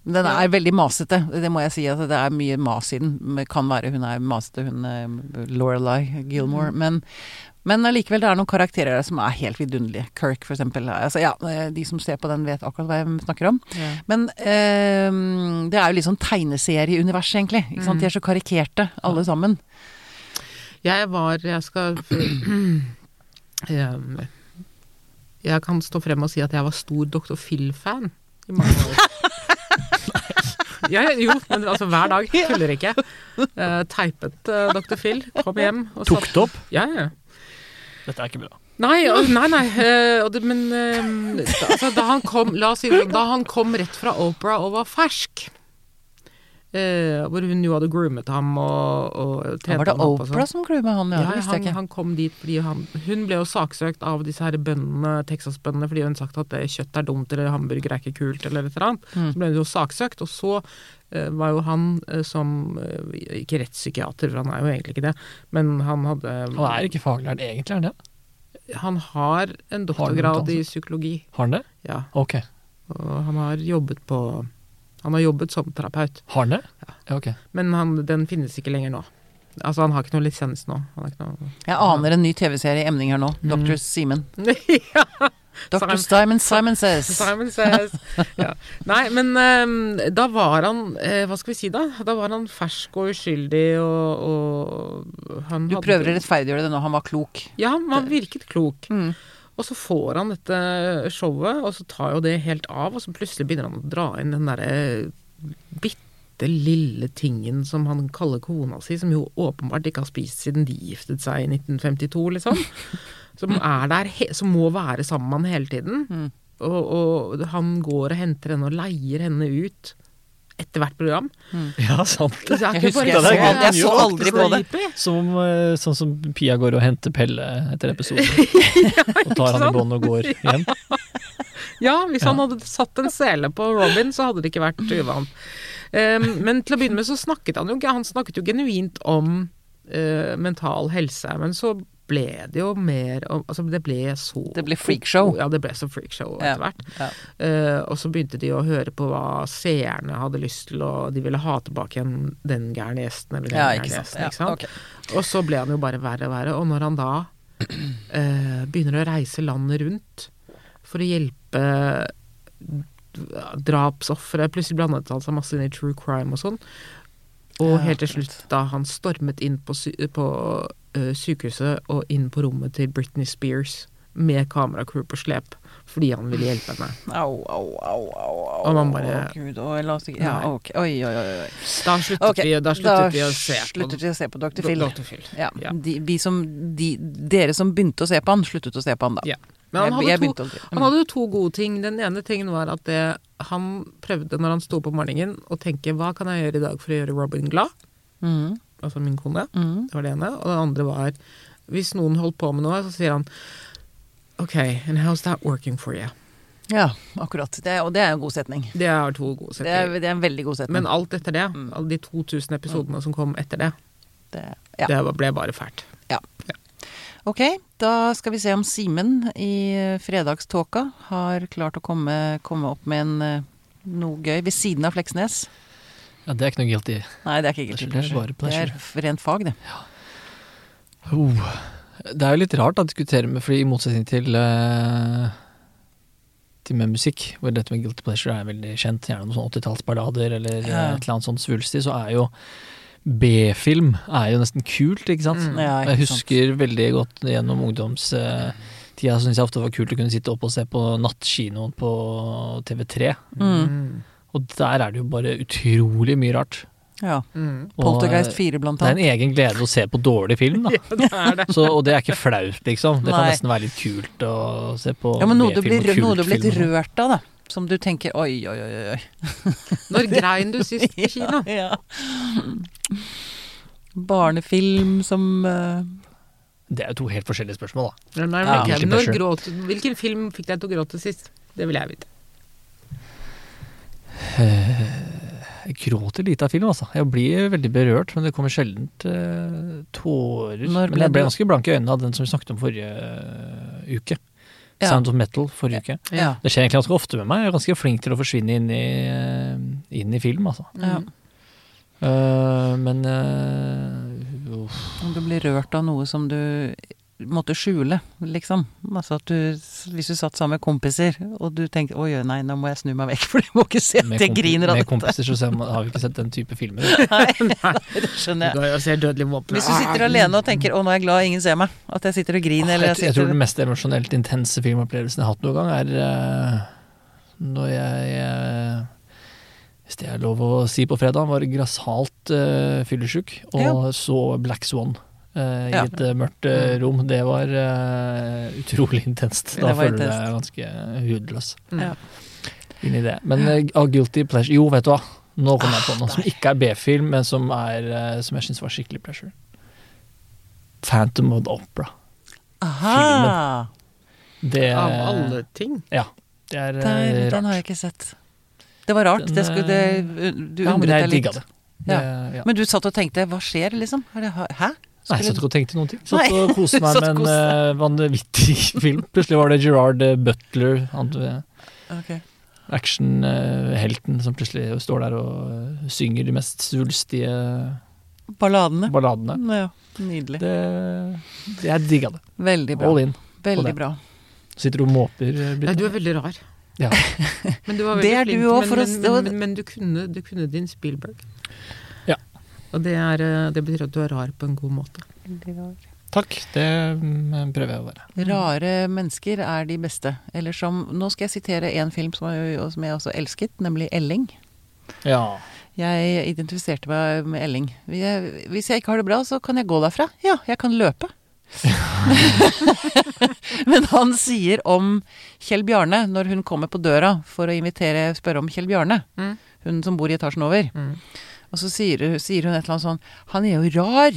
Den er veldig masete, det må jeg si. Altså, Det er mye mas i den. Men Kan være hun er masete, hun Lorelai Lorelei Gilmore. Men, men allikevel, det er noen karakterer der som er helt vidunderlige. Kirk, for eksempel. Altså, ja, de som ser på den, vet akkurat hva jeg snakker om. Ja. Men eh, det er jo litt sånn tegneserieuniverset, egentlig. Ikke sant? De er så karikerte, alle sammen. Jeg var Jeg skal jeg, jeg kan stå frem og si at jeg var stor Dr. Phil-fan i mange år. Ja, jo, men altså hver dag. Tuller ikke. Uh, teipet uh, Dr. Phil. Kom hjem. Og Tok det opp? Ja, ja. Dette er ikke bra. Nei, og- nei, nei. Uh, og det, men eh, da- altså, da han kom La oss si det sånn, da han kom rett fra Opera og var fersk eh, Hvor hun jo hadde groomet ham og, og trent var det ham opp og sånn. Opera som groomet han, ja. Ja, det visste jeg han, ikke. han kom dit fordi han Hun ble jo saksøkt av disse her bøndene, Texas-bøndene, fordi hun sagt at eh, kjøtt er dumt, eller hamburger er ikke kult, eller et eller annet. Mm. Så ble hun jo saksøkt, og så eh, var jo han eh, som eh, Ikke rettspsykiater, for han er jo egentlig ikke det, men han hadde Han er ikke faglært egentlig, er han det? Han har en doktorgrad i psykologi, Har han det? ja. Ok. Og han har jobbet på Han har jobbet som terapeut, Har han det? Ja, ok. men han, den finnes ikke lenger nå. Altså, han har ikke noe lisens nå. Han har ikke noe Jeg aner en ny TV-serie i emning her nå. Mm. Dr. Ja. Dr. Simon- Simon says. Simon says. ja. Nei, men um, da var han uh, Hva skal vi si, da? Da var han fersk og uskyldig, og, og han Du hadde- prøver å rettferdiggjøre det nå, han var klok. Ja, han virket klok. Mm. Og så får han dette showet, og så tar jo det helt av, og så plutselig begynner han å dra inn den derre bitte lille tingen som han kaller kona si, som jo åpenbart ikke har spist siden de giftet seg i 1952, liksom. Som er der, som må være sammen med han hele tiden. Mm. Og, og han går og henter henne og leier henne ut etter hvert program. Ja, sant. Så det er Jeg husker jeg, det er jeg så aldri på det. Som, eh, sånn som Pia går og henter Pelle etter episoden. og tar han i bånd og går hjem. Ja, hvis han hadde satt en sele på Robin, så hadde det ikke vært uvant. Um, men til å begynne med så snakket han jo Han snakket jo genuint om uh, mental helse, men så ble det jo mer Altså, det ble så Det ble freakshow. Ja, det ble så freakshow etter hvert. ja. Uh, og så begynte de å høre på hva seerne hadde lyst til, og de ville ha tilbake igjen den gærne gjesten eller den Ja, gærne gjesten. Ja, Ikke sant? Okay. Og så ble han jo bare verre og verre. Og når han da uh, begynner å reise landet rundt for å hjelpe drapsofre Plutselig blandet han seg masse inn i true crime og sånn. Og helt til slutt, da han stormet inn på, på eh, sykehuset og inn på rommet til Britney Spears med kameracrew på slep fordi han ville hjelpe henne. Au, au, au, au, au. Og man bare- Å, Gud, å, la oss ikke Ja, ok. Oi, oi, oi. Da sluttet, okay. vi, da sluttet vi å se på sluttet vi å se på Dr. Phil. Dr. Phil. Ja, Ja. De, vi som, de, dere som begynte å se på han, sluttet å se på han da. Ja. Men han Jeg- hadde, jeg to, begynte. Mm. han hadde to gode ting. Den ene tingen var at det, han prøvde når han sto på morgenen å tenke hva kan jeg gjøre i dag for å gjøre Robin glad? Mm, Altså min kone. mm. Det var det ene. Og det andre var hvis noen holdt på med noe, så sier han OK, and how's that working for you? Ja, akkurat. Det, og det er en god setning. Det er to gode Det er, det er en veldig god setning. Men alt etter det, Mm. alle de 2000 episodene som kom etter det, det, ja. det ble bare fælt. Ok, da skal vi se om Simen i fredagståka har klart å komme, komme opp med en, eh, noe gøy ved siden av Fleksnes. Ja, det er ikke noe guilty. Nei, det er ikke guilty det er bare pleasure. Det er rent fag, det. Oh. Det er jo litt rart å diskutere med, fordi i motsetning til uh, til med musikk, hvor dette med guilty pleasure er veldig kjent, gjerne noen sånn 80-tallsballader eller eh, Ja. et eller annet sånn svulstig, så er jo B-film er jo nesten kult, ikke sant? Mm. Ja, jeg husker sant. veldig godt gjennom ungdomstida, så syns jeg ofte det var kult å kunne sitte oppe og se på nattkinoen på TV3. Mm. Og der er det jo bare utrolig mye rart. Ja. Mm. Poltergeist eh, 4, blant annet. Det er en egen glede å se på dårlig film, da. Ja, det er det. Så, og det er ikke flaut, liksom. Det kan nesten være litt kult å se på Ja, men noe du B-film noe du blir rørt av, da. Som du tenker oi, oi, oi, oi. Når grein du sist på kino? Ja. Barnefilm som uh... Det er jo to helt forskjellige spørsmål, da. Nei, men Ja, Når gråt, hvilken film fikk deg til å gråte sist? Det vil jeg vite. Jeg gråter lite av film, altså. Jeg blir veldig berørt, men det kommer sjelden eh, tårer. Når men jeg ble ganske blank i øynene av den som vi snakket om forrige eh, uke. Ja. Sound of Metal forrige uke. Ja. Det skjer egentlig ganske ofte med meg. Jeg er ganske flink til å forsvinne inn i, eh, inn i film, altså. ja. Uh, men uh. Om du blir rørt av noe som du måtte skjule, liksom. Altså at du Hvis du satt sammen med kompiser, og du tenkte oi, nei, nå må jeg snu meg vekk, for de må ikke se at jeg griner av dette'. med kompiser så har vi ikke sett den type filmer. Nei, det skjønner jeg. Hvis du sitter alene og tenker 'å, nå er jeg glad ingen ser meg', at jeg sitter og griner, eller jeg, sitter... jeg tror den mest emosjonelt intense filmopplevelsen jeg har hatt noen gang, er eh, når jeg eh, Hvis det er lov å si på fredag, var grassat uh, fyllesyk og Ja. så Black Swan. Eh, I Ja. et eh, mørkt uh, rom. Det var uh, utrolig intenst. Da føler du deg ganske hudløs Mm. Ja. inni det. Men av Guilty Pleasure Jo, vet du hva. Nå kom jeg på noe som ikke er B-film, men som, er, som jeg syns var skikkelig pleasure. Phantom of the Opera. Aha! Det, Av alle ting. det er Der, rart. den har jeg ikke sett. Det var rart. Den, det skulle, det, du ja, undret deg litt. det. ja. Men du satt og tenkte 'hva skjer', liksom? Hæ? Nei, jeg satt ikke og tenkte noen ting. Satt og koste meg med en eh, vanvittig film. Plutselig var det Gerard eh, Butler, han eh, Ok. actionhelten, som plutselig står der og synger de mest svulstige Balladene. balladene. Ja, nydelig. Det, det, jeg digga det. Veldig bra. All in. Veldig bra. Sitter du og måper, Nei, du er veldig rar. Ja. Men du var Det veldig er du flink, også, men, men, men, men, du, kunne, du kunne din Spielberg. Og det, er, eh, det betyr at du er rar på en god måte. Takk, det mm, prøver jeg å være. Rare mennesker er de beste. Eller som Nå skal jeg sitere en film som jeg, som jeg også elsket, nemlig 'Elling'. Ja. Jeg identifiserte meg med Elling. Jeg, hvis jeg ikke har det bra, så kan jeg gå derfra. Ja, jeg kan løpe. Men han sier om Kjell Bjarne, når hun kommer på døra for å invitere, spørre om Kjell Bjarne, Mm. hun som bor i etasjen over, Mm. Og så sier, sier hun et eller annet sånn Han er jo rar.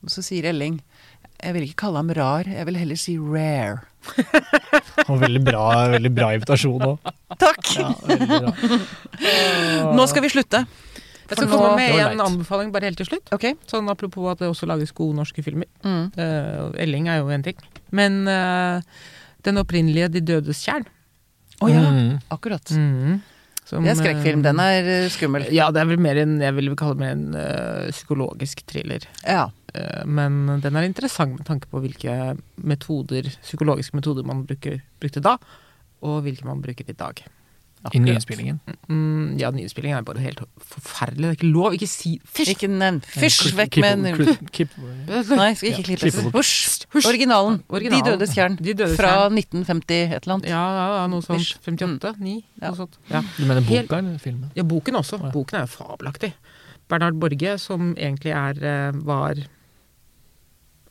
Og så sier Elling jeg vil ikke kalle ham rar, jeg vil heller si rare. Og veldig bra, veldig bra invitasjon òg. Takk! Ja, bra. Nå skal vi slutte. Jeg skal komme med en anbefaling bare helt til slutt. Ok. Sånn Apropos at det også lages gode norske filmer. Mm. Uh, Elling er jo en ting. Men uh, den opprinnelige De dødes tjern Å ja, Mm. akkurat. mm. Som, Det er skrekkfilm. Den er eh, skummel. Ja, det er vel mer en Jeg vil kalle det mer en uh, psykologisk thriller. Ja. Uh, men den er interessant med tanke på hvilke metoder, psykologiske metoder man bruker, brukte da, og hvilke man bruker i dag. I nyinnspillingen. Mm, ja, nyinnspillingen er bare helt forferdelig. Det er ikke lov. Ikke si fysj! Ikke nevn Fysj, vekk med Nei, skal ikke Ja, klippe. klippe bort. Husj! Originalen. Originalen. De dødes tjern. De dødes Fra 1950 et eller annet. Ja, ja, ja, noe sånt. Fysj. 58? 9? Ja. Noe sånt. Ja. Du mener boka eller filmen? ja, boken også. Boken er jo fabelaktig. Bernhard Borge, som egentlig er eh, var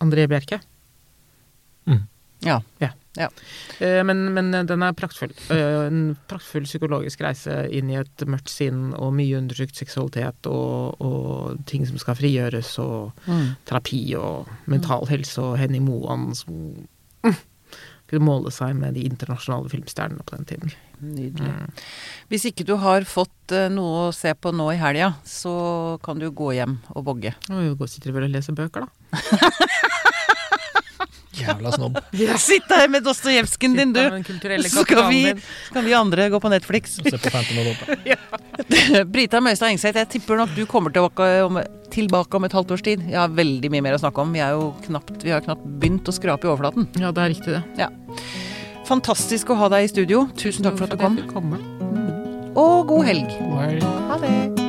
André Bjerke. Ja. Eh, Men, men den er praktfull. Eh, En praktfull psykologisk reise inn i et mørkt sinn og mye undertrykt seksualitet og, og ting som skal frigjøres, og Mm. terapi og mental helse og Henny Moan som mm, kunne måle seg med de internasjonale filmstjernene på den tiden. Nydelig. Mm. Hvis ikke du har fått eh, noe å se på nå i helga, så kan du gå hjem og vi går- sitter vel og leser bøker, da. Jævla snobb. Sitt der med Dostojevskij din, du! Så skal vi, skal vi andre gå på Netflix. Se på Phantom of the Brita Møystad Engseth, jeg tipper nok du kommer tilbake om, tilbake om et halvt års tid. Jeg har veldig mye mer å snakke om. Vi, er jo knapt, vi har knapt begynt å skrape i overflaten. Ja, det er riktig, det. Fantastisk å ha deg i studio. Tusen takk for at du kom. Og god helg. Ha det.